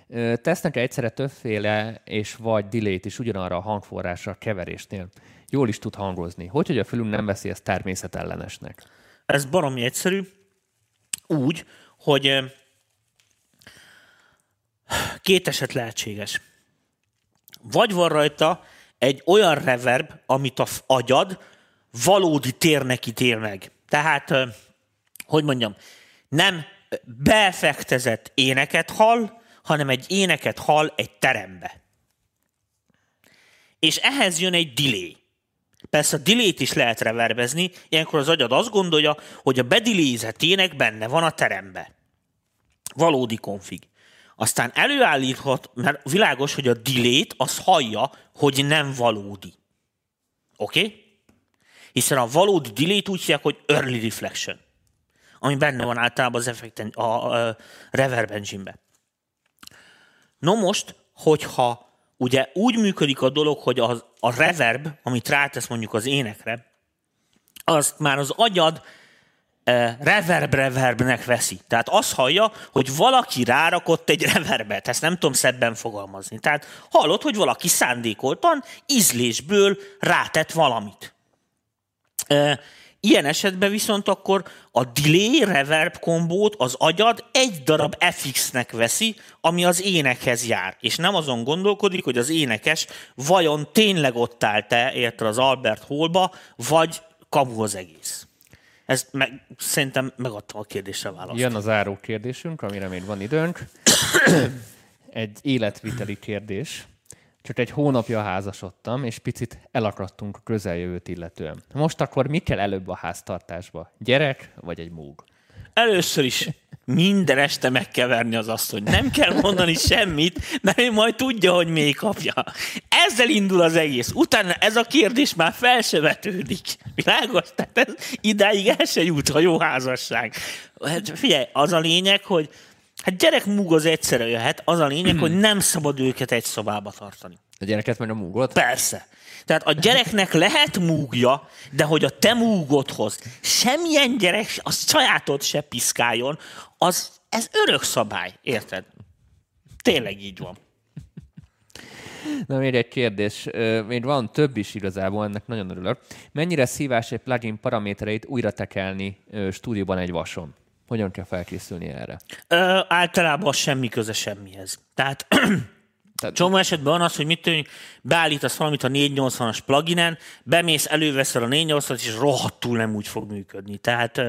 ö, tesznek egyszerre többféle és vagy delay is ugyanarra a hangforrásra keverésnél? Jól is tud hangozni. Hogy, hogy a fülünk nem veszi ezt természetellenesnek? Ez baromi egyszerű. Úgy, hogy Két eset lehetséges. Vagy van rajta egy olyan reverb, amit a agyad valódi térnek ítél meg. Tehát, hogy mondjam, nem befektezett éneket hall, hanem egy éneket hall egy terembe. És ehhez jön egy delay. Persze a delay is lehet reverbezni, ilyenkor az agyad azt gondolja, hogy a bedilézett ének benne van a terembe. Valódi konfig. Aztán előállíthat, mert világos, hogy a delay az hallja, hogy nem valódi. Oké? Okay? Hiszen a valódi delay úgy hívják, hogy early reflection, ami benne van általában az effekten, a, a, a reverb engine-be. No most, hogyha ugye úgy működik a dolog, hogy az, a reverb, amit rátesz mondjuk az énekre, azt már az agyad reverb-reverbnek veszi. Tehát azt hallja, hogy valaki rárakott egy reverbet. Ezt nem tudom szebben fogalmazni. Tehát hallod, hogy valaki szándékoltan, ízlésből rátett valamit. Ilyen esetben viszont akkor a delay reverb kombót az agyad egy darab FX-nek veszi, ami az énekhez jár. És nem azon gondolkodik, hogy az énekes vajon tényleg ott állt-e, érted az Albert Hallba, vagy kamu az egész. Ez meg, szerintem megadtam a kérdésre választ. Jön az záró kérdésünk, amire még van időnk. egy életviteli kérdés. Csak egy hónapja házasodtam, és picit elakadtunk a közeljövőt illetően. Most akkor mi kell előbb a háztartásba? Gyerek vagy egy múg? Először is minden este meg kell verni az asszony. Nem kell mondani semmit, mert ő majd tudja, hogy még kapja. Ezzel indul az egész. Utána ez a kérdés már fel se vetődik. Világos? Tehát ez idáig el se jut a jó házasság. Hát figyelj, az a lényeg, hogy hát gyerek múg az egyszerre jöhet, az a lényeg, hogy nem szabad őket egy szobába tartani. A gyereket meg a múgot? Persze. Tehát a gyereknek lehet múgja, de hogy a te múgodhoz semmilyen gyerek a sajátot se piszkáljon, az, ez örök szabály, érted? Tényleg így van. Na még egy kérdés, még van több is igazából, ennek nagyon örülök. Mennyire szívás egy plugin paramétereit újra tekelni stúdióban egy vason? Hogyan kell felkészülni erre? Ö, általában semmi köze semmihez. Tehát <clears throat> tehát... Csomó esetben van az, hogy mit tűnik, beállítasz valamit a 480-as pluginen, bemész, előveszel a 480 as és rohadtul nem úgy fog működni. Tehát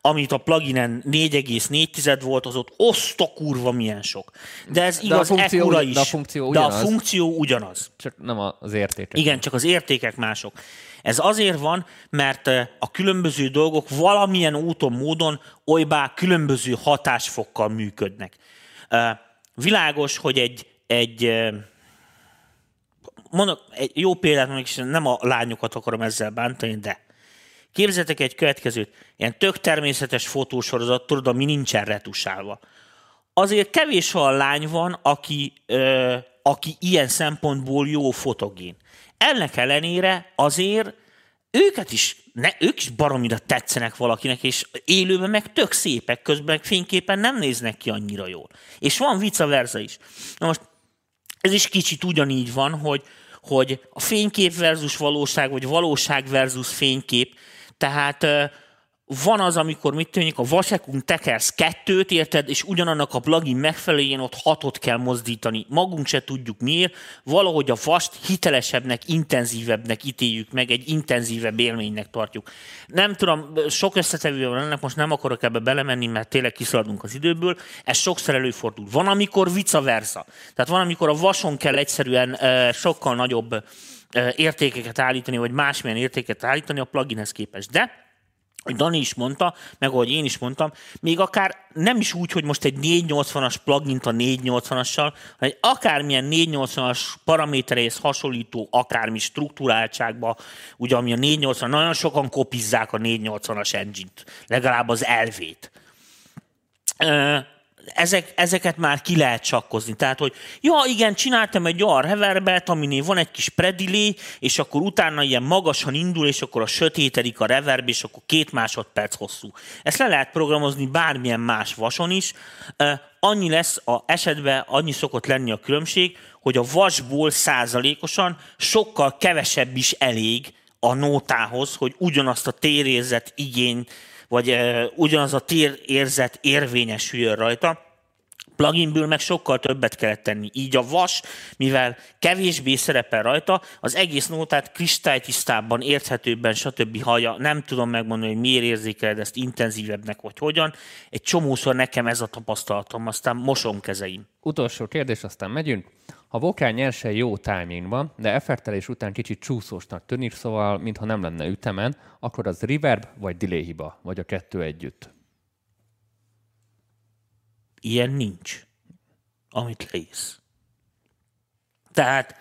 amit a pluginen 4,4 volt, az ott oszta kurva milyen sok. De ez igaz, de ekkora is. De a funkció ugyanaz. De a funkció ugyanaz. Csak nem az értékek. Igen, csak az értékek mások. Ez azért van, mert a különböző dolgok valamilyen úton, módon olybá különböző hatásfokkal működnek. Világos, hogy egy egy, mondok, egy jó példát mondjuk, és nem a lányokat akarom ezzel bántani, de képzeljétek egy következőt, ilyen tök természetes fotósorozat, tudod, ami nincsen retusálva. Azért kevés olyan lány van, aki, ö, aki ilyen szempontból jó fotogén. Ennek ellenére azért őket is, ne, ők is baromira tetszenek valakinek, és élőben meg tök szépek, közben fényképen nem néznek ki annyira jól. És van vice versa is. Na most ez is kicsit ugyanígy van, hogy, hogy a fénykép versus valóság, vagy valóság versus fénykép. Tehát van az, amikor mit tűnik, a vasekunk tekersz kettőt, érted, és ugyanannak a plugin megfelelően ott hatot kell mozdítani. Magunk se tudjuk miért, valahogy a vast hitelesebbnek, intenzívebbnek ítéljük meg, egy intenzívebb élménynek tartjuk. Nem tudom, sok összetevő van ennek, most nem akarok ebbe belemenni, mert tényleg kiszaladunk az időből, ez sokszor előfordul. Van, amikor vice versa. Tehát van, amikor a vason kell egyszerűen uh, sokkal nagyobb uh, értékeket állítani, vagy másmilyen értéket állítani a pluginhez képest. De hogy Dani is mondta, meg ahogy én is mondtam, még akár nem is úgy, hogy most egy 480-as plugin a 480-assal, hanem egy akármilyen 480-as paraméteréhez hasonlító akármi struktúráltságba, ugye ami a 480, nagyon sokan kopizzák a 480-as engine-t, legalább az elvét ezek, ezeket már ki lehet csakkozni. Tehát, hogy ja, igen, csináltam egy olyan reverbet, aminél van egy kis predilé, és akkor utána ilyen magasan indul, és akkor a sötétedik a reverb, és akkor két másodperc hosszú. Ezt le lehet programozni bármilyen más vason is. Annyi lesz a esetben, annyi szokott lenni a különbség, hogy a vasból százalékosan sokkal kevesebb is elég a nótához, hogy ugyanazt a térérzet igény vagy ugyanaz a térérzet érvényesüljön rajta, pluginből meg sokkal többet kellett tenni. Így a vas, mivel kevésbé szerepel rajta, az egész nótát kristálytisztábban, érthetőbben, stb. haja. Nem tudom megmondani, hogy miért érzékeled ezt intenzívebbnek, vagy hogyan. Egy csomószor nekem ez a tapasztalatom, aztán mosom kezeim. Utolsó kérdés, aztán megyünk. Ha vokál nyerse jó timingban, de effektelés után kicsit csúszósnak tűnik, szóval mintha nem lenne ütemen, akkor az reverb vagy delay hiba, vagy a kettő együtt. Ilyen nincs, amit lész. Tehát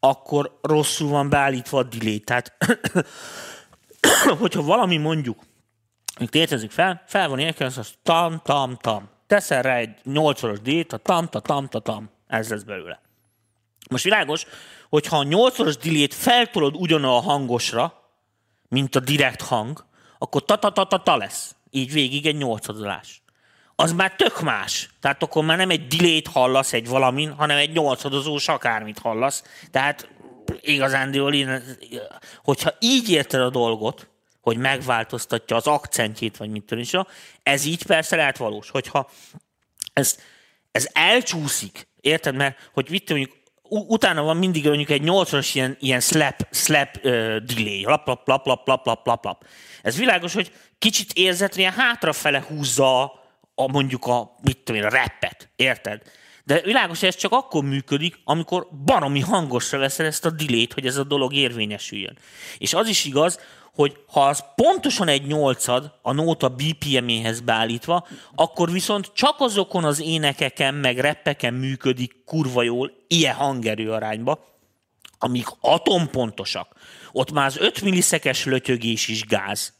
akkor rosszul van beállítva a delay. Tehát <clears throat> hogyha valami mondjuk, hogy tétezik fel, fel van érkezve, az tam, tam, tam. Teszel rá egy 8 D-t, a tam, ta, tam, ta, tam. Ez lesz belőle. Most világos, hogyha a 8-szoros delay-t feltolod ugyanolyan hangosra, mint a direkt hang, akkor ta-ta-ta-ta lesz. Így végig egy nyolcadolás. Az már tök más. Tehát akkor már nem egy delay hallasz egy valamin, hanem egy nyolcadozós akármit hallasz. Tehát igazán, hogyha így érted a dolgot, hogy megváltoztatja az akcentjét, vagy mit is, ez így persze lehet valós. Hogyha ez, ez elcsúszik, érted? Mert hogy mit mondjuk utána van mindig mondjuk egy 80-as ilyen, ilyen slap, slap uh, delay, lap, lap, lap, lap, lap, lap, lap, lap. Ez világos, hogy kicsit érzett, ilyen hátrafele húzza a, mondjuk a, mit tudom én, a rappet, érted? De világos, hogy ez csak akkor működik, amikor baromi hangosra veszel ezt a delay hogy ez a dolog érvényesüljön. És az is igaz, hogy ha az pontosan egy nyolcad a nóta BPM-éhez beállítva, akkor viszont csak azokon az énekeken, meg reppeken működik kurva jól, ilyen hangerő arányba, amik atompontosak. Ott már az 5 milliszekes lötyögés is gáz.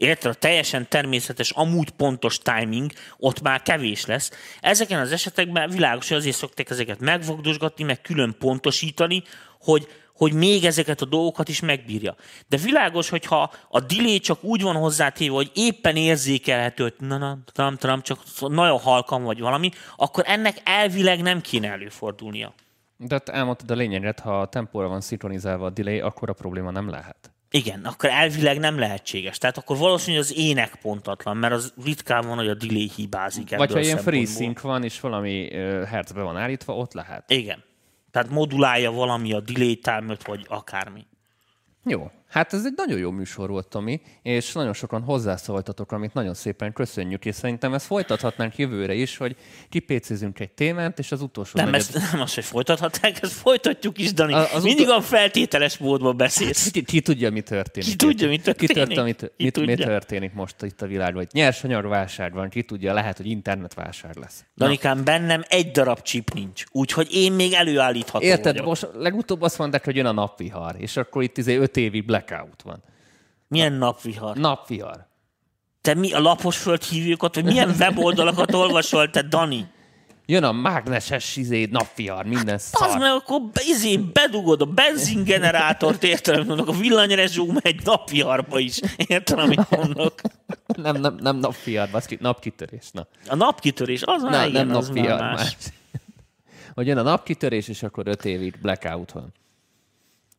Érted? A teljesen természetes, amúgy pontos timing ott már kevés lesz. Ezeken az esetekben világos, hogy azért szokták ezeket megvogdosgatni, meg külön pontosítani, hogy hogy még ezeket a dolgokat is megbírja. De világos, hogyha a delay csak úgy van hozzátéve, hogy éppen érzékelhető, hogy na, na, tam, tam, csak nagyon halkan vagy valami, akkor ennek elvileg nem kéne előfordulnia. De te elmondtad a lényeget, ha a tempóra van szinkronizálva a delay, akkor a probléma nem lehet. Igen, akkor elvileg nem lehetséges. Tehát akkor valószínűleg az ének pontatlan, mert az ritkán van, hogy a delay hibázik Vagy ha ilyen free szempontból. sync van, és valami hertzbe van állítva, ott lehet. Igen. Tehát modulálja valami a delay time vagy akármi. Jó, hát ez egy nagyon jó műsor volt, Tomi, és nagyon sokan hozzászóltatok, amit nagyon szépen köszönjük, és szerintem ezt folytathatnánk jövőre is, hogy kipécézünk egy témát, és az utolsó Nem, negyed- ezt nem azt, hogy folytathatják, ezt folytatjuk is, Dani. A- az Mindig utol- a feltételes módban beszélsz. Ki, ki tudja, mi történik? Ki tudja, mi Ki történik? tudja, mit, Ki mit, mi tudja? történik most itt a világban? Hogy nyersanyagválság van, ki tudja, lehet, hogy internetválság lesz. Danikám, bennem egy darab chip nincs, úgyhogy én még előállítható Érted, vagyok. most legutóbb azt mondták, hogy jön a napvihar, és akkor itt izé öt évig blackout van. Milyen napvihar? Napvihar. Te mi a lapos földhívőkat, vagy milyen weboldalakat olvasol, te Dani? Jön a mágneses izé, napvihar, minden Az szar. meg akkor izé bedugod a benzingenerátort, érted, amit mondok, a villanyrezsú megy napviharba is, érted, amit mondok. Nem, nem, nem napvihar, baszki, napkitörés. Na. A napkitörés, az már Na, igen, nem az napvihar más. más. Hogy jön a napkitörés, és akkor öt évig blackout van.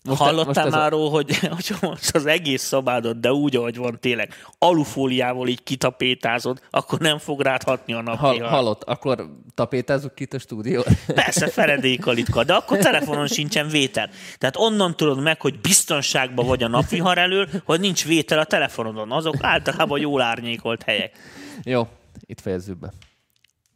Most Hallottál most a- már arról, hogy, <laughs> hogy most az egész szabádot, de úgy, ahogy van tényleg, alufóliával így kitapétázod, akkor nem fog rád hatni a Hall, napvihar. hallott, akkor tapétázzuk ki itt a stúdiót? <laughs> Persze, feredékalitka, de akkor telefonon sincsen vétel. Tehát onnan tudod meg, hogy biztonságban vagy a napvihar elől, hogy nincs vétel a telefonodon. Azok általában jól árnyékolt helyek. Jó, itt fejezzük be.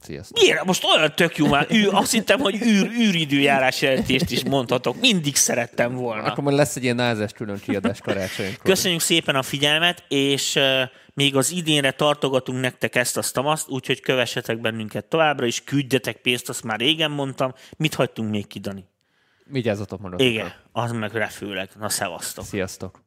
Sziasztok. Miért? Most olyan tök jó már. Azt hittem, hogy űr, űridőjárás jelentést is mondhatok. Mindig szerettem volna. Akkor majd lesz egy ilyen názes külön kiadás karácsonykor. Köszönjük szépen a figyelmet, és még az idénre tartogatunk nektek ezt azt azt, úgyhogy kövessetek bennünket továbbra, és küldjetek pénzt, azt már régen mondtam. Mit hagytunk még ki, Dani? Vigyázzatok magatokra. Igen, az meg főleg. Na, szevasztok. Sziasztok.